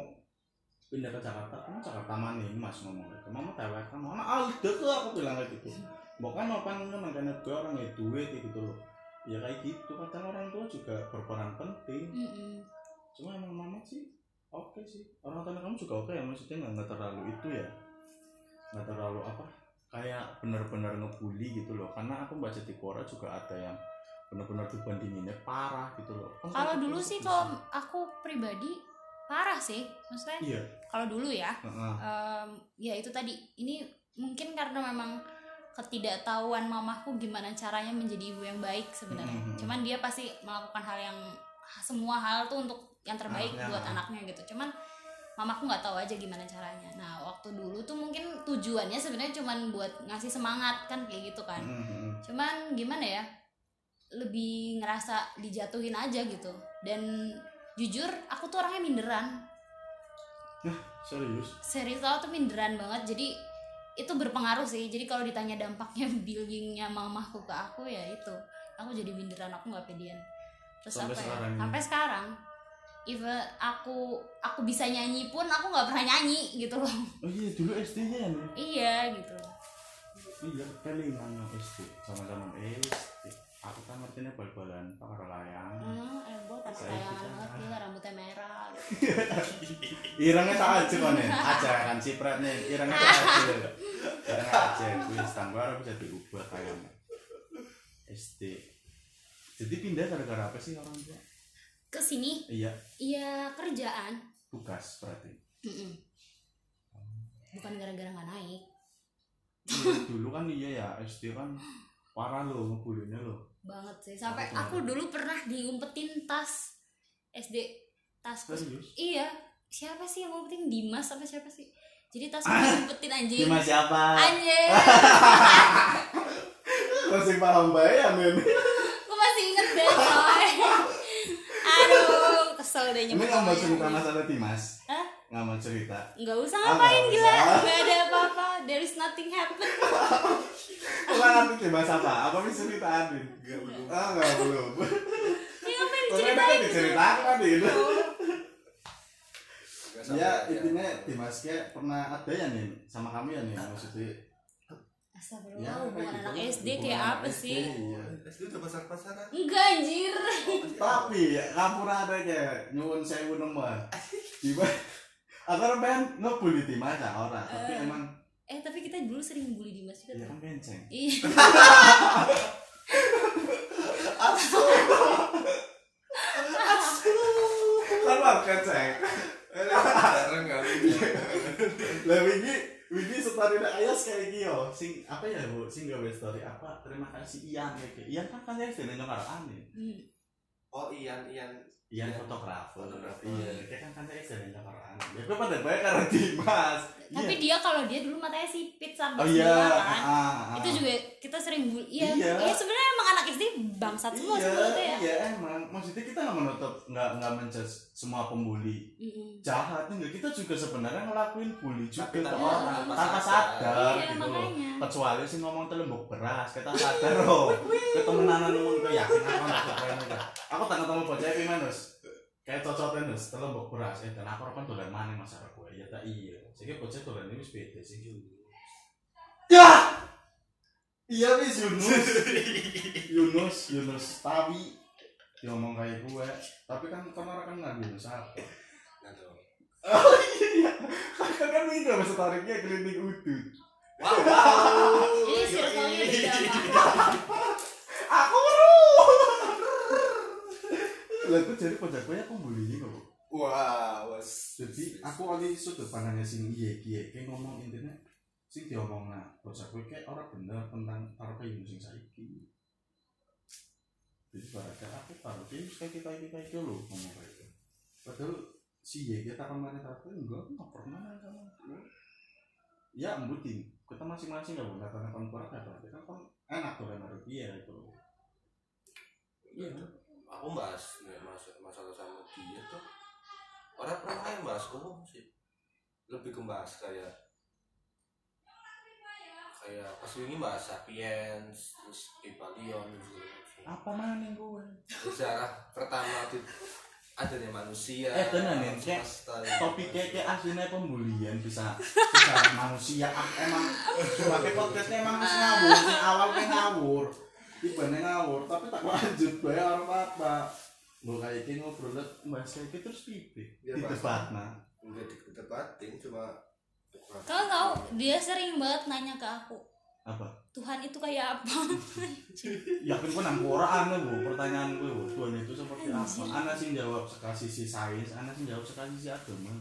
pindah ke Jakarta. Kamu Jakarta mana ini mas ngomong. Gitu mama tewek kan mana alde ke aku bilang kayak gitu bukan apa kan makanya gue orang ya duit kayak gitu loh. Ya kayak gitu kadang orang tua juga berperan penting. Mm-mm. cuma emang mama sih oke sih. Orang tua kamu juga oke ya maksudnya nggak nggak terlalu itu ya. Nggak terlalu apa kayak benar-benar ngebully gitu loh. Karena aku baca di Quora juga ada yang benar-benar dibandinginnya parah gitu loh. Kalau dulu gitu sih kalau aku pribadi parah sih. Maksudnya iya. kalau dulu ya heeh. em, ya itu tadi. Ini mungkin karena memang ketidaktahuan mamahku gimana caranya menjadi ibu yang baik sebenarnya. Mhm. cuman dia pasti melakukan hal yang semua hal tuh untuk yang terbaik Anaknya. buat anaknya gitu. Cuman mamaku nggak tahu aja gimana caranya. Nah waktu dulu tuh mungkin tujuannya sebenarnya cuman buat ngasih semangat kan kayak gitu kan. Mm, mm, mm. cuman gimana ya lebih ngerasa dijatuhin aja gitu. Dan jujur aku tuh orangnya minderan. Serius? Serius tau tuh minderan banget. Jadi itu berpengaruh sih. Jadi kalau ditanya dampaknya bullyingnya mamahku ke aku ya itu. Aku jadi minderan aku nggak pedean. Terus Sampai apa sekarang ya ini? sampai sekarang. Even aku aku bisa nyanyi pun aku nggak pernah nyanyi gitu loh. Oh iya dulu SD nya nih iya gitu. Iya kelingan SD sama-sama SD aku kan ngertinya bal-balan pakai layang. Hmm, gue tak Saya kayak bisa. banget gila rambutnya merah. Irangnya tak aja kan aja kan cipretnya irangnya tak aja irangnya aja wis tambah harus bisa diubah kayaknya. SD jadi pindah gara-gara apa sih orang tua? Ke sini? Iya. Iya kerjaan. Tugas berarti. Mm-mm. bukan gara-gara nggak naik. Iya, dulu kan iya ya SD kan parah lo ngebulinya lo banget sih. Sampai aku dulu pernah diumpetin tas SD tasku serius? Iya. Siapa sih yang ngumpetin? Dimas apa siapa sih? Jadi tasku diumpetin anjing. Gimana siapa? Anjing. Masih paham ya men aku masih inget deh coy. Aduh kesel deh ini nyebut nggak mau namanya. cerita masalah Dimas. Hah? Nggak mau cerita. Nggak usah Ah, ngapain nggak gila. usah. nggak ada apa-apa. There is nothing happen. Apa nanti Dimas apa? Aku bisa ceritain Enggak belum. ah nggak belum. Ya ngapain Kok diceritain kan diceritakan tadi itu ya aja. intinya Dimas kayak pernah ada ya nih sama kami ya nih maksudnya Astagfirullah ya hubungan kayak anak gitu. SD kayak anak apa SD, sih? iya. SD udah pasar-pasaran. enggak anjir. Tapi kampur ada kayak nyuwun sewu nomor gimana agar pengen ngebully Dimas ya orang tapi Eh. emang eh tapi kita dulu sering bully Dimas juga ya tuh kan kenceng iya. Kan lah kenceng. Jarang kali. lah wingi wingi story nek ayas kayak gini yo. Sing apa ya bu? Sing gawe story apa? Terima kasih Ian kayak gitu. Ian kan kan sudah nyokar aneh Hmm. Oh Ian Ian Ian. fotografer. Fotografer. iya. kayak kan kan saya nyokar aneh ya gue pada banyak karena Dimas tapi dia kalau dia dulu matanya sipit sampai oh iya. kan. Ah, ah. itu juga kita sering bully iya. Iya. iya sebenarnya emang anak SD bangsat semua iya, sebetulnya ya. iya emang. Maksudnya kita nggak menutup nggak nggak menjudge semua pembuli. Jahat enggak? Kita juga sebenarnya ngelakuin bully juga ke tanpa- orang tanpa sadar. Iya, gitu loh. kecuali sih ngomong telembok beras kita sadar loh. Ketemenan ngomong ke yakin aku itu aku tak ketemu bocah ini manus kayak cocoknya nus telembok beras. Ya dan aku kan dolan mana masyarakat gue ya tak iya. Jadi bocah dolan ini wis beda sih ya! Iya wis Yunus. Yunus Yunus. Tapi ngomong kayak gue tapi kan kan orang kan nggak Yunus apa. Oh iya, kan kan ini gak bisa tariknya klinik udut. Wow wow. Ini circle-nya beda Aku baru. Lah itu jadi pojok gue aku bullying kok. Wah, was. Jadi aku kali sudut pandangnya sing iya iya kayak ngomong intinya sing diomong nah pojok gue kayak orang bener tentang kayak sing saiki. Jadi barangkali aku taruh kayak kayak kita kita itu loh ngomong kayak itu. Padahal si iya kita kemarin taruh enggak aku nggak pernah sama. Ya embutin kita masing-masing nggak boleh karena kan kurang ya kan kan enak tuh kan harus iya itu. Iya. Aku bahas nih, mas masalah sama dia tuh. Orang pernah yang bahas umum sih. Lebih ke bahas kayak kayak pas ini bahas sapiens terus Epalion gitu. Apa mana gue? Sejarah pertama itu adanya manusia. Eh, bener nih, semesta, topiknya kayak aslinya pembulian bisa secara manusia ah, emang sebagai podcastnya emang ngawur sing awal kayak ngawur ibane ngawur tapi tak lanjut bae orang apa Gue kayak gini ngobrol liat bahas kayak gitu terus pipi Ya, di debat nah Enggak didebatin cuma Kau tahu dia sering banget nanya ke aku. Apa? Tuhan itu kayak apa? Yakin gue nang Quran bu pertanyaan gue bu Tuhan itu seperti apa? Anak sih jawab sekali si sains anak sih jawab sekali si agama.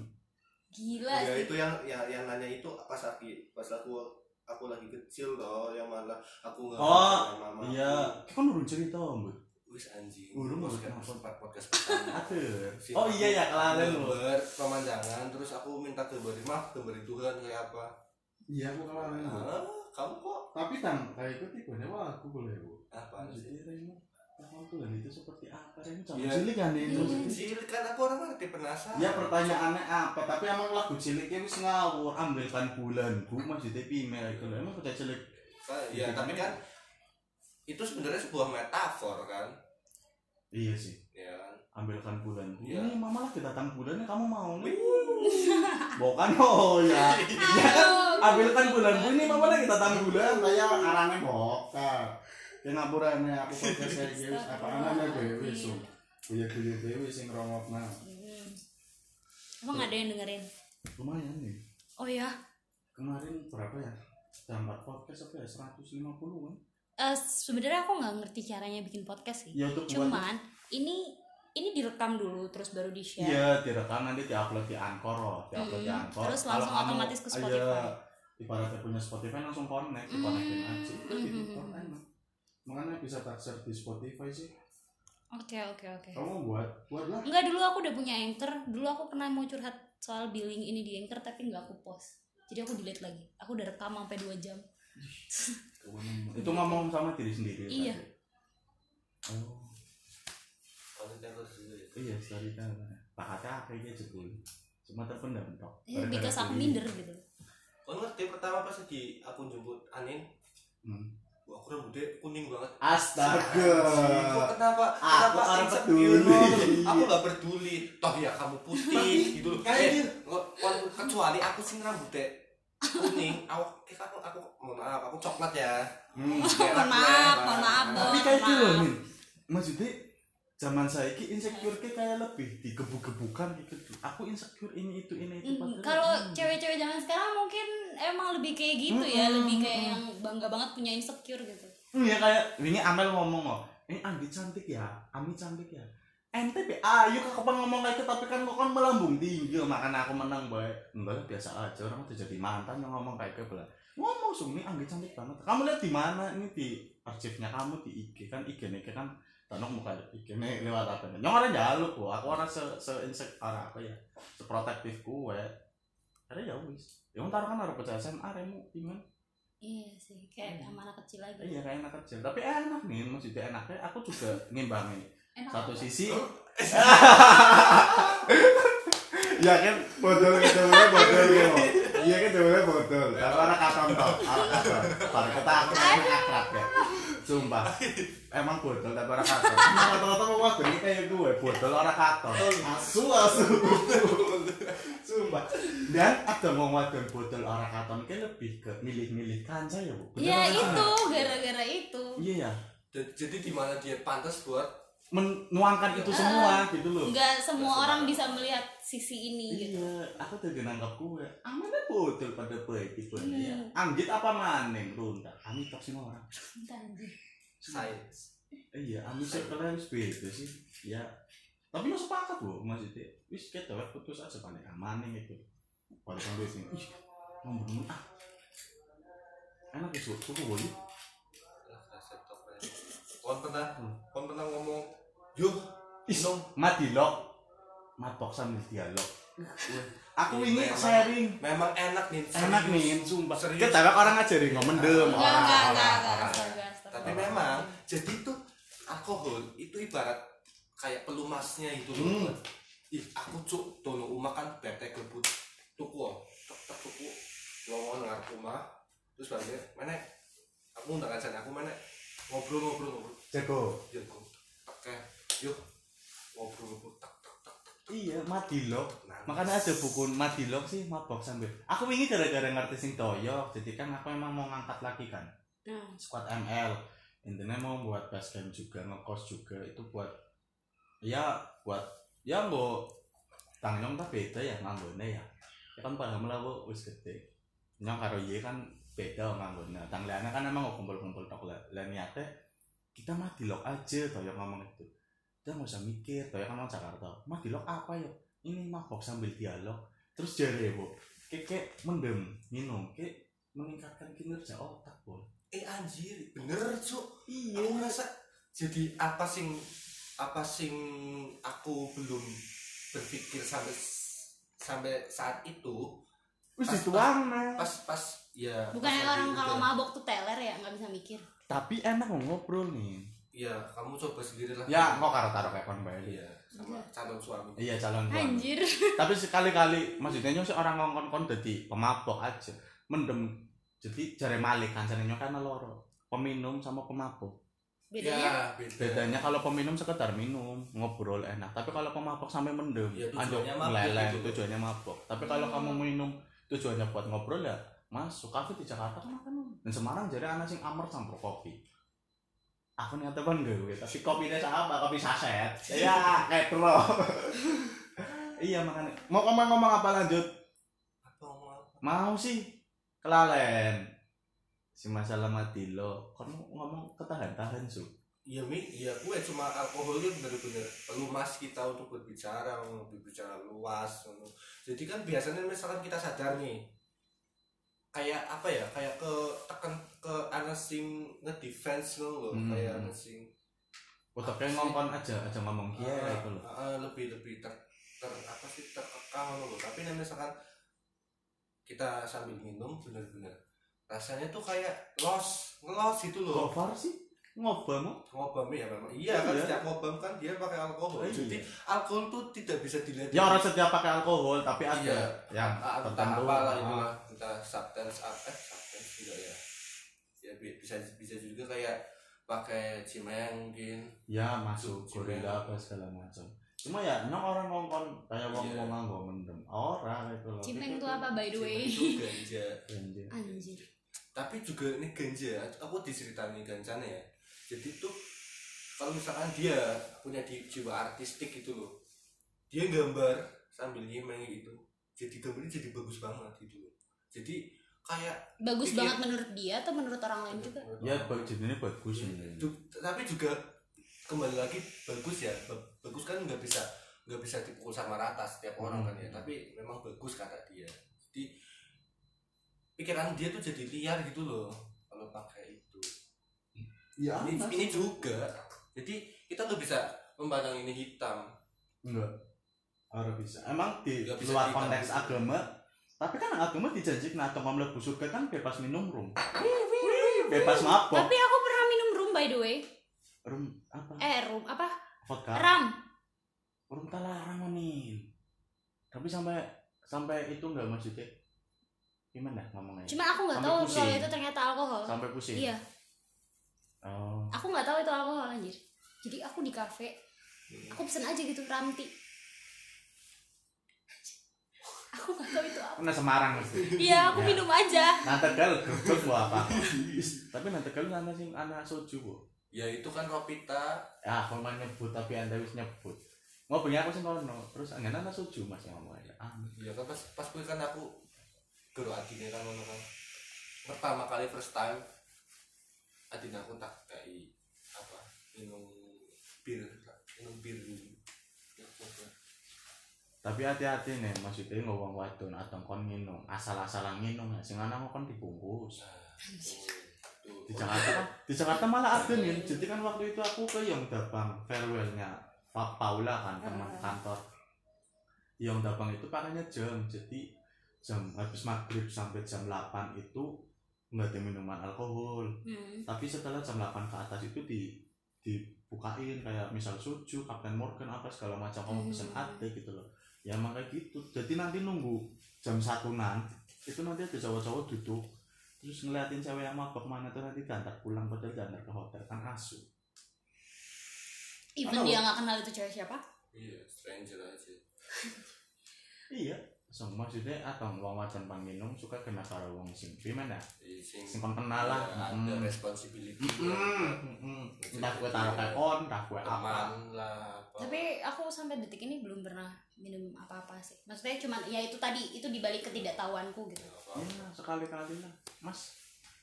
Gila ya sih. itu yang yang yang nanya itu pas aku pas aku aku lagi kecil loh yang malah aku nggak Oh, sama mama iya. Kan urun cerita om wis anjing. Urung mau podcast kenapa? podcast podcast pertama. Si oh aku iya ya kelalen gambar pemandangan terus aku minta gambar mah gambar Tuhan kayak apa? Iya aku kelalen Hah? kamu kok tapi kan kayak itu tipenya wah aku boleh bu. Apa sih Tuhan itu seperti apa? Remo sama Iya. cilik kan itu. Hmm. cilik. Kan aku orang ngerti penasaran. Ya pertanyaannya apa? Tapi emang lagu ciliknya wis ngawur ambilkan bulanku masih tapi email itu emang kerja cilik? Ya tapi kan? itu sebenarnya sebuah metafor kan? Iya sih. Ya kan? Ambilkan bulan. Iya. ini mama lagi datang bulannya kamu mau nih? Bukan oh ya ya kan? Ambilkan bulan bu ini mama lagi datang bulan saya arane bokal ya ngapurannya aku podcast saya gitu apa namanya dewi so. Punya dewi sing rongokna Hmm. emang ada yang dengerin? Lumayan nih. Oh ya kemarin berapa ya? Dapat podcast apa ya? 150 kan? Eh, sebenarnya aku nggak ngerti caranya bikin podcast sih. Ya cuman ini ini direkam dulu terus baru di share Iya, direkam nanti diupload di Anchor loh, diupload di Mm, Anchor. terus Kalau langsung kamu- otomatis ke iya, Spotify. ibaratnya punya Spotify langsung connect, dikonekin Mm, aja. Itu mm, gitu, mm, kan mm. enak. Makanya bisa tersear di Spotify sih. oke oke oke Kamu buat, buat lah. Enggak dulu aku udah punya anchor dulu aku pernah mau curhat soal billing ini di anchor tapi nggak aku post jadi aku delete lagi aku udah rekam sampai 2 jam Itu ngomong sama diri sendiri. Iya. tadi. Oh, ya. iya story kan. Pakatnya kayaknya jebul. Cuma terpendam tok. ya, Gara-gara because aku minder gitu Kau ngerti pertama pas lagi aku jemput Anin, Hmm. Wah aku rambutnya kuning banget. Astaga. Kok kenapa? Aku kenapa orang insecure? peduli. Aku gak peduli. Toh ya kamu putih gitu. Kayak Eh, gitu. kecuali aku sih rambutnya kuning. Aku kayak aku aku mohon maaf aku coklat ya. Hmm. mohon maaf mohon maaf Tapi kayak gitu loh. Min. Maksudnya zaman saya ki insecure ki kayak lebih digebuk-gebukan gitu. Aku insecure ini itu ini itu. Hmm, kalau cewek-cewek zaman sekarang mungkin emang lebih kayak gitu ya Mm-mm, lebih kayak mm-mm. yang bangga banget punya insecure gitu. Hmm, ya kayak ini Amel ngomong loh. Ini Andi cantik ya, Ami cantik ya. Ente be ayo kakak ngomong kayak gitu tapi kan kok kan melambung tinggi makanya aku menang baik enggak biasa aja orang udah jadi mantan yang ngomong kayak gitu lah. Ngomong sumi Anggi cantik banget. Kamu lihat di mana ini di arsipnya kamu di IG kan? IG nih kan? Tanok muka IG nih lewat apa nih? Nyong ada jaluk kok aku orang se se insek orang apa ya seprotektif gue ada ya wis ya ntar kan harus percaya SMA remu iman iya sih kayak Hmm. sama anak kecil lagi iya kayak enak kecil. Tapi enak nih maksudnya enaknya aku juga ngimbangi enak satu apa? sisi ya kan gitu boleh bodol gitu iya kan boleh bodol. Tapi anak katon toh anak katon. Pada kita aku enak akrab ya sumpah. Emang bodol tapi orang katon. Emang rata-rata mau waktu ini kayak gue bodol orang katon. Asu asu sumpah dan ada mau wadon bodol orang katon kayak lebih ke milih-milih kanca ya bu ya apa itu gara-gara itu iya ya Jadi di mana dia pantas buat menuangkan itu semua gitu loh nggak semua orang semua. bisa melihat sisi ini gitu Iya, aku tuh nangkap gue. Amane botol pada baik tipe ya. Hmm. Anggit apa maning runda. Ami tok sing orang. Sains. Iya, ami sih kalian wis beda sih. Ya. Tapi yo sepakat bu, maksudnya. Wis kita wes putus aja paling amaning itu. Paling kan wis nih. Ih, ngomong ah. Enak itu, suku boy. Lah, resep top ya. Kon pernah, kon pernah ngomong, yuk, Is, minum. mati lo. Matok sambil dialog. Aku ini memang. sharing. Memang enak nih. Enak nih, sumpah. Serius. Kita orang ngajarin ngomong mendem. Enggak, orang- enggak, enggak. Tapi memang, jadi tuh alkohol itu ibarat kayak pelumasnya itu Hmm. loh. Ih, aku cuk dono umah kan bete gebut tuku oh. tek tek tuku lowongan ngarep rumah terus balik mana aku undang aja aku mana ngobrol ngobrol ngobrol Jago. aku oke yuk ngobrol ngobrol tak tak tak tak Iya, madilog. Makanya ada buku madilog sih, mabok sambil. Aku ini gara-gara ngerti sing toyok, jadi kan aku emang mau ngangkat lagi kan. Nah, Squad ML. Intinya mau buat basecamp juga, ngekos juga itu buat ya buat ya nggak tanggung tak beda ya nganggone ya. Ya kan paham lah bu, wis gede. Nyong karo ye kan beda nganggone. Tang liane kan emang kumpul-kumpul tok lah. Lah niatnya kita madilog aja toyok ngomong itu. Kita nggak usah mikir, toyok kan orang Jakarta. Madilog apa ya? Ini mabok sambil dialog. Terus jare bu, kayak mendem, minum, kayak meningkatkan kinerja otak bu. eh anjir bener cuk Iya. aku ngerasa jadi apa sing apa sing aku belum berpikir sampai sampai saat itu Wis Pas- dituang nah. pas pas ya bukannya pas orang kalau udah- mabok tuh teler ya nggak bisa mikir Tapi enak ngobrol nih. ya kamu coba sendiri lah Ya, kok karo taruh kayak kon bae. iya sama calon suami Iya calon suami. anjir Tapi sekali-kali maksudnya nyong sih orang ngongkon kon dadi pemabok aja. Mendem jadi jare malik kancane nyong kan loro. Peminum sama pemabok. Bedanya ya beda. Bedanya kalau peminum sekedar minum ngobrol enak. Tapi kalau pemabok sampai mendem Ya, tujuannya mabok meleleh gitu. tujuannya mabok. Tapi kalau Hmm. kamu minum tujuannya buat ngobrol ya masuk kafe di Jakarta kan makan. Dan Semarang jadi anak sing amer campur kopi. Aku nih teman gue tapi kopinya sama kopi saset. Ya kayak lo iya makanya. Mau ngomong-ngomong apa lanjut? Mau sih kelalen si masalah mati lo kamu ngomong ketahan-tahan su Iya mi, iya gue cuma alkohol itu benar-benar pelumas kita untuk berbicara, untuk berbicara luas. ngono. Jadi kan biasanya misalkan kita sadar nih, kayak apa ya, kayak ke tekan ke anak sing ngedefense loh, Hmm. kayak anak sing Utaknya ngomong aja aja ngomong kia ah, itu loh ah, lebih lebih ter, ter apa sih terkekang loh. Tapi nih misalkan kita sambil minum benar-benar rasanya tuh kayak los, ngelos gitu loh. kok far sih? Ngobam ngobam ya memang iya kan Iya. setiap ngobam kan dia pakai alkohol. Oh, iya. jadi alkohol tuh tidak bisa dilihat ya orang setiap pakai alkohol tapi ada. Iya. Yang tertentu apalah Ah. itulah kita substance apa eh substance juga ya. Ya bi- bisa bisa juga kayak pakai cimeng mungkin. Ya masuk gorila apa segala macam. Cuma ya nyong orang ngongkon kayak wong Iya. wong nganggo mendem. Orang itu loh. Cimeng itu apa by the way? Cimeng itu ganja. Anjir. Tapi juga ini ganja aku diceritain gancanya ya. Jadi tuh kalau misalkan dia punya di jiwa artistik gitu loh dia gambar sambil nyimeng gitu jadi gambarnya jadi bagus banget gitu loh. Jadi kayak bagus banget menurut dia atau menurut orang lain juga? Ya bag- jadinya bagus. Du- tapi juga kembali lagi bagus ya. Ba- bagus kan nggak bisa nggak bisa dipukul sama rata setiap orang kan ya. Hmm. tapi memang bagus kata dia. Jadi pikiran dia tuh jadi liar gitu loh kalau pakai itu. Ya ini, Mas. ini juga. Jadi kita nggak bisa memandang ini hitam. Enggak. Orang bisa. Emang di Nggak bisa luar konteks agama tapi kan agama dijanjikan atau mlebu surga kan bebas minum rum. Bebas mabok. Tapi aku pernah minum rum by the way. Rum apa? Eh rum apa? Vodka. Ram rum tak larang nih tapi sampai sampai itu enggak maksudnya gimana ngomongnya cuma aku nggak tahu pusing. kalau itu ternyata alkohol sampai pusing iya oh aku nggak tahu itu alkohol anjir jadi aku di kafe aku pesen aja gitu ranti aku nggak tahu itu apa Kena Semarang mesti. iya aku Ya. minum aja Nanti gal geruduk bu apa? Tapi nanti gal anak sing anak soju bu. ya itu kan Ropita Ya aku mah nyebut tapi anda wis nyebut. Mau punya aku sing kono. Terus angan anak soju mas yang ngomong aja. Ah, ya kan pas pas kan aku guru adine kan ngono kan pertama kali first time adine aku tak kayak apa minum bir minum bir dulu Ya, coba. tapi hati-hati nih maksudnya nggak wong wadon atau kon minum asal-asalan minum ya. Sing anak kon dibungkus. Tuh, Di Jakarta kan, di Jakarta malah ada nih. Jadi kan waktu itu aku ke Yong Dabang farewellnya Pak Paula kan teman Ah. kantor. Di Yong Dabang itu pakainya jam. Jadi jam habis maghrib sampai jam 8 itu nggak ada minuman alkohol. hmm. Tapi setelah jam 8 ke atas itu di dibukain kayak misal suju, Captain Morgan apa segala macam kamu pesen Hmm. ada gitu loh. Ya emang kayak gitu. Jadi nanti nunggu jam satuan itu nanti ada cowok-cowok duduk terus ngeliatin cewek yang mabok mana tuh nanti diantar pulang padahal diantar ke hotel kan asu even Apa, dia nggak kenal itu cewek siapa iya stranger aja iya so, maksudnya atau wong wajan pan minum suka kena karo wong sing gimana Iya, sing sing kon kenal lah. ya, ada Mm. responsibility. Mm, mm. entah gue taruh kayak kon entah gue apa. Lah tapi aku sampai detik ini belum pernah minum apa-apa sih. Maksudnya cuma ya itu tadi itu dibalik ketidaktahuanku gitu. Ya sekali-kali lah. Mas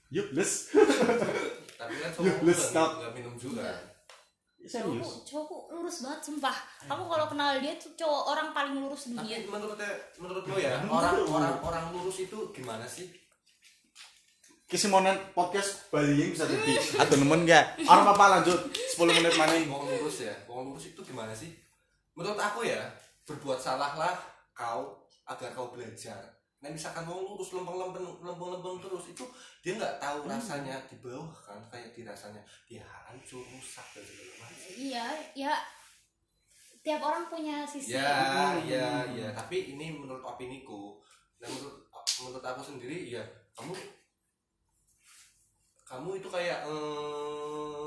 yuk les tapi kan semua nggak minum juga serius? Cowokku lurus banget sumpah. Aku kalau kenal dia tuh cowok orang paling lurus tapi dunia. menurut menurut lo ya orang orang orang lurus itu gimana sih? Kisimonan podcast Bali bisa jadi atau nemen gak orang apa lanjut? 10 menit maning Wong lurus ya, wong lurus itu gimana sih? Menurut aku ya, berbuat salahlah kau agar kau belajar. Nah misalkan wong lurus lempeng-lempeng lempeng-lempeng terus itu dia nggak tahu rasanya di bawah kan kayak di rasanya dia hancur rusak dan segala macam. iya ya tiap orang punya sisi Ya, ya, ya. Tapi ini menurut opiniku. Nah menurut menurut aku sendiri ya kamu kamu itu kayak eh,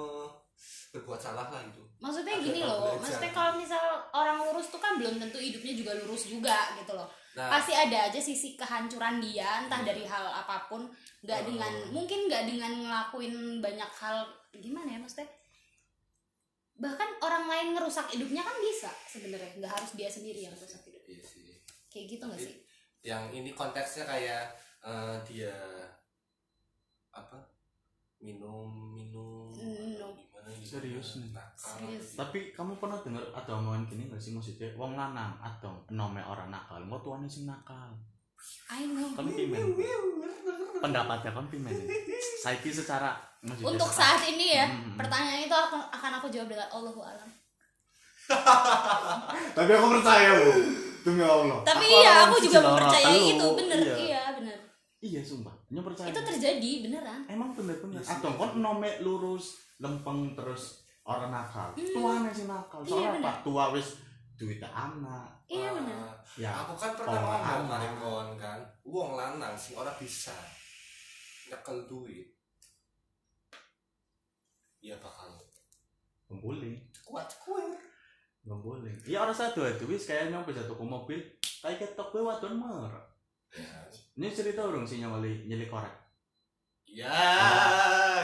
berbuat salah lah gitu. Maksudnya Ada gini loh belajar. maksudnya kalau misal orang lurus tuh kan belum tentu hidupnya juga lurus juga gitu loh. Nah. Pasti ada aja sisi kehancuran dia entah dari hal apa pun nggak Oh. dengan mungkin nggak dengan ngelakuin banyak hal gimana ya maksudnya? Bahkan orang lain ngerusak hidupnya kan bisa sebenarnya nggak harus dia sendiri yang rusak hidup. Iya sih. Kayak gitu nggak sih? yang ini konteksnya kayak eh, dia apa minum minum Minum. Serius nih? nakal Serius. tapi kamu pernah dengar ada omongan gini gak sih? Maksudnya wong lanang atau nome orang nakal mau tuane sing nakal. I know. Kan pimen pendapatnya kan pimen saiki secara maksudnya untuk saat ini ya Hmm. pertanyaan itu akan akan aku jawab dengan Allahu alam. Tapi aku percaya bu. Demi Allah. Tapi Aku iya aku juga mempercayai itu bener. Iya. Iya bener. Iya sumpah nyo percaya itu terjadi beneran. Emang bener-bener. Iya sih. atau kon nome lurus lempeng terus orang nakal. Hmm. tuane sih nakal. Iya, soalnya apa tua wis duit anak iya Ah, bener. ya aku kan pernah Orang ngomong kemarin kawan kan. Uang lanang sing ora bisa nyekel duit. Ya bakal pembuling kuat kuat pembuling iya orang satu itu wis kayak nyampe jatuh ke mobil. Kayak ketok gue wadon mer ya ini cerita urung sih nyawali nyeli korek? Ya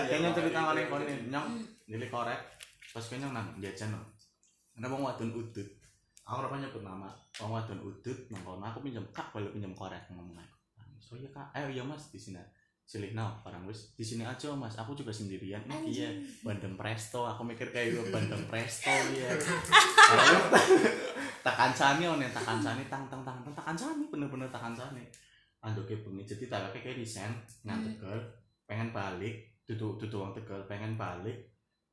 kayaknya cerita wali itu, kon itu. nyong nyeli korek pas kayaknya nang jajan no ada bang wadon udut. Aku ora nyebut nama. Bang wadon udut nang kono aku pinjam kak boleh pinjam korek ngomong aku so iya kak. Ayo iya mas di sini. Cilik no barang wis. Di sini aja mas. Aku juga sendirian. Ini iya bandeng presto. Aku mikir kayak gue bandeng presto iya. Lalu, tak kancani on tak kancani tang tang tang tang tak kancani bener-bener tak kancani andoke bengi. Jadi tak kayak desain nang Hmm. tegal pengen balik tutu tutu wong tegal pengen balik.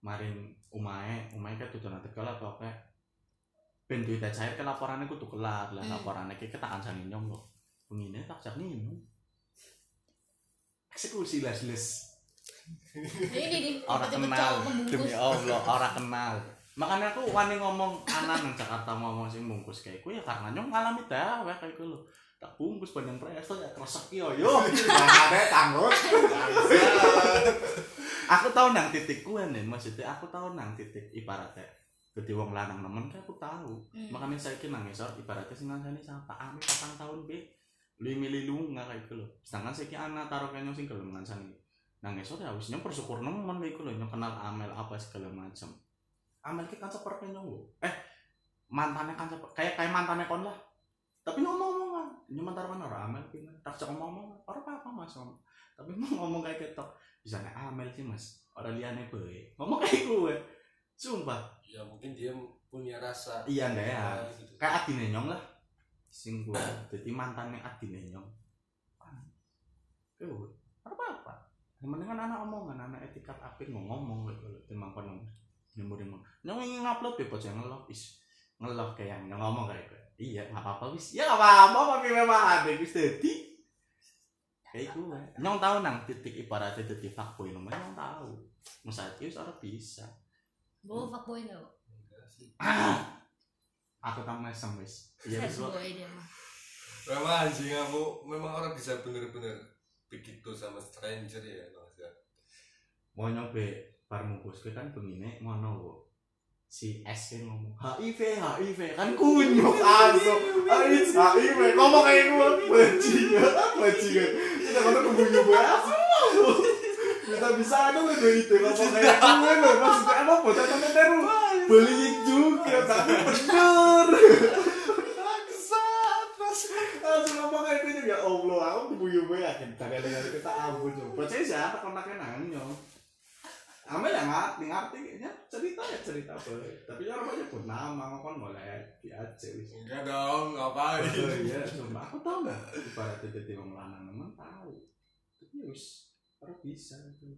Maring umae umae kan tutu nang tegal apa. Kayak ben duit cair ke laporannya kudu kelar. Lah Hmm. laporannya kayak tak kancani nyong kok. Bengine tak jak minum eksekusi les les. Ini orang kenal. demi Allah orang kenal. Makanya aku wani ngomong anak nang Jakarta ngomong sing bungkus kayak ku ya karena nyong ngalami dawe kayak ku lho tak bungkus banyak presto ya kresek yo yo. Yang ada tanggut. Aku tahu nang titik ku nih maksudnya aku tahu nang titik ibaratnya gede wong lanang nemen kan aku tahu Hmm. makanya saya kira nang ngisor ibaratnya sing ngancani siapa ami patang tahun be lu milih lu nggak kayak gitu loh. Sedangkan saya kira anak taruh kayaknya sing gelem ngancani nang ngisor ya harusnya bersyukur nemen kayak gitu loh nyong kenal amel apa segala macam amel ki kan seperti nyong eh mantannya kan seperti kayak kayak mantannya kon lah. Tapi ngomong-ngomongan nyong mantar mana orang amel ki tak cek ngomong orang apa apa mas. Ngomong tapi mau ngomong kayak gitu bisa amel sih mas? Orang liane be ngomong kayak gue sumpah. Ya mungkin dia punya rasa iya enggak ya. Gitu. kayak adine nyong lah. Sing gua jadi mantannya adine nyong Tuh, apa apa yang penting kan anak omongan anak etikat apik mau ngomong gitu loh timbang kono. Nyembur nyembur nyong ingin ngupload ya bocah ngelok is ngelok kayak nyong ngomong kayak gue iya nggak apa apa wis. Ya nggak apa apa tapi memang ada wis jadi kayak gue nyong tahu nang titik ibaratnya titik fuckboy nomor nyong tahu. Masa itu orang bisa. Bawa fuckboy ah aku tak mesem wis. Iya wis lo memang anjing kamu memang orang bisa bener-bener begitu sama stranger ya maksudnya mau nyobe bar mungkus kan begini ngono wo si S kan ngomong HIV HIV kan kunyuk aso AIDS HIV ngomong kayak gue bajingan bajingan. Kita ngono kebunya gue bisa bisa ada lo itu ngomong kayak gue lo maksudnya emang bocah temen teru. Beli juga tapi bener langsung ngomong kayak gitu ya Allah aku kebunya gue yakin tadi dengar kita ampun bocah siapa? Kontaknya nanya Amel yang ngerti ngerti kayaknya cerita ya cerita boleh. Tapi ya orang banyak pun nama kan boleh di aja wis. Enggak dong ngapain? Oh iya sumpah. Aku tahu nggak ibaratnya jadi orang lanang memang tahu tapi ya wis orang bisa itu.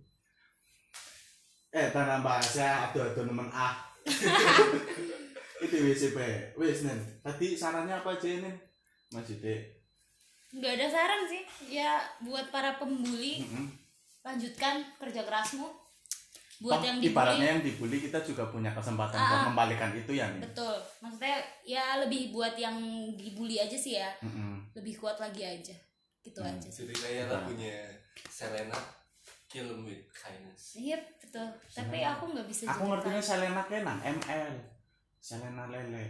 Eh tanah bahasa aduh aduh nemen ah itu WCP wis nen. Tadi sarannya apa aja nen? Maksudnya nggak ada saran sih. Ya buat para pembuli lanjutkan kerja kerasmu buat Toh, yang dibully ibaratnya yang dibully kita juga punya kesempatan Ah, untuk ah. membalikan itu ya nen betul. Maksudnya ya lebih buat yang dibully aja sih ya. Mm-mm. lebih kuat lagi aja. Gitu Hmm. aja sih. Jadi kayak Betul. lagunya Selena kill 'em with kindness. Iya betul. Tapi aku nggak bisa aku ngertinya Selena Kenang ML Selena Lele. Ya?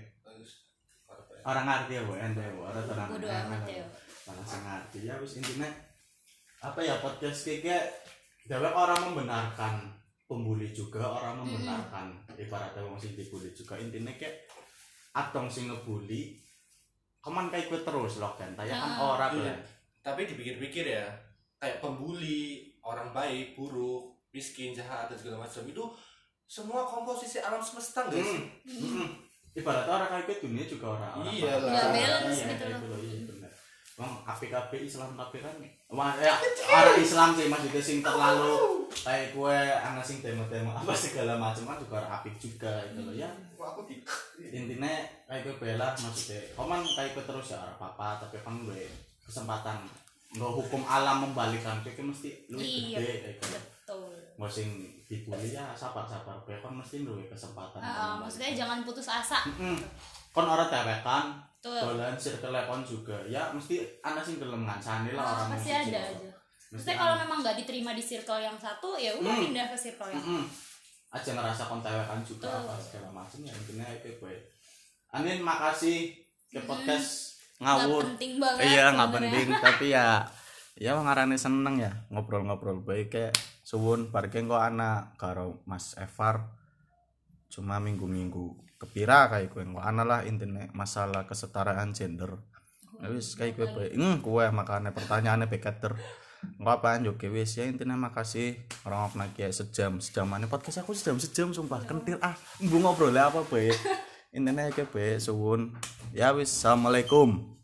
orang ngerti ya bu? Ente bu? Orang tenang bodo amat ya malah sing ngerti. Ya wis intinya apa ya podcast kayak dewek orang membenarkan pembuli juga orang membenarkan ibaratnya wong sing dibully juga intinya kayak adong sing ngebully keman kayak gue terus loh kan tanya kan Ah. orang Iya. kan tapi dipikir-pikir ya kayak pembuli orang baik buruk miskin jahat dan segala macam itu semua komposisi alam semesta enggak sih Mm-mm. ibaratnya orang kayak dunia juga orang orang Iya lah. Balance iya, gitu loh. Iya Bang, APKB Islam tapi kan? Wah, ya, orang Islam sih maksudnya sing terlalu kayak gue anak sing demo-demo apa segala macam kan juga apik juga gitu loh ya. Aku di intinya kayak gue bela maksudnya koman kayak gue terus ya orang apa tapi kan gue kesempatan nggak hukum alam membalikan kayak mesti lu iya gede kayak gitu betul. Mau sing dibully ya sabar sabar gue kan mesti lu kesempatan Ah, maksudnya jangan putus asa. Mm-mm. Kon orang tewekan betul. dolan circle kon juga. Ya mesti anak sing gelem ngancani lah Ah, orang pasti ada aja. Mesti maksudnya kalau memang nggak diterima di circle yang satu ya udah Hmm. pindah ke circle yang Mm-mm. aja ngerasa kon tewekan juga Betul. apa segala macam ya intinya itu gue Anin makasih ke podcast nggak ngawur. penting banget iya nggak penting tapi ya ya ngarane seneng ya ngobrol-ngobrol. Baik kayak suwun parkeng kok anak karo Mas Evar cuma minggu-minggu kepira kayak gue kok anak lah intinya masalah kesetaraan gender. Ya wis kayak gue baik hmm gue makanya pertanyaannya beketer nggak apaan juga wis ya intinya makasih. Orang orang kayak sejam sejam. Mana podcast aku sejam sejam sumpah kentil. Ah bu ngobrol apa baik intinya kayak baik suwun. Ya wis assalamualaikum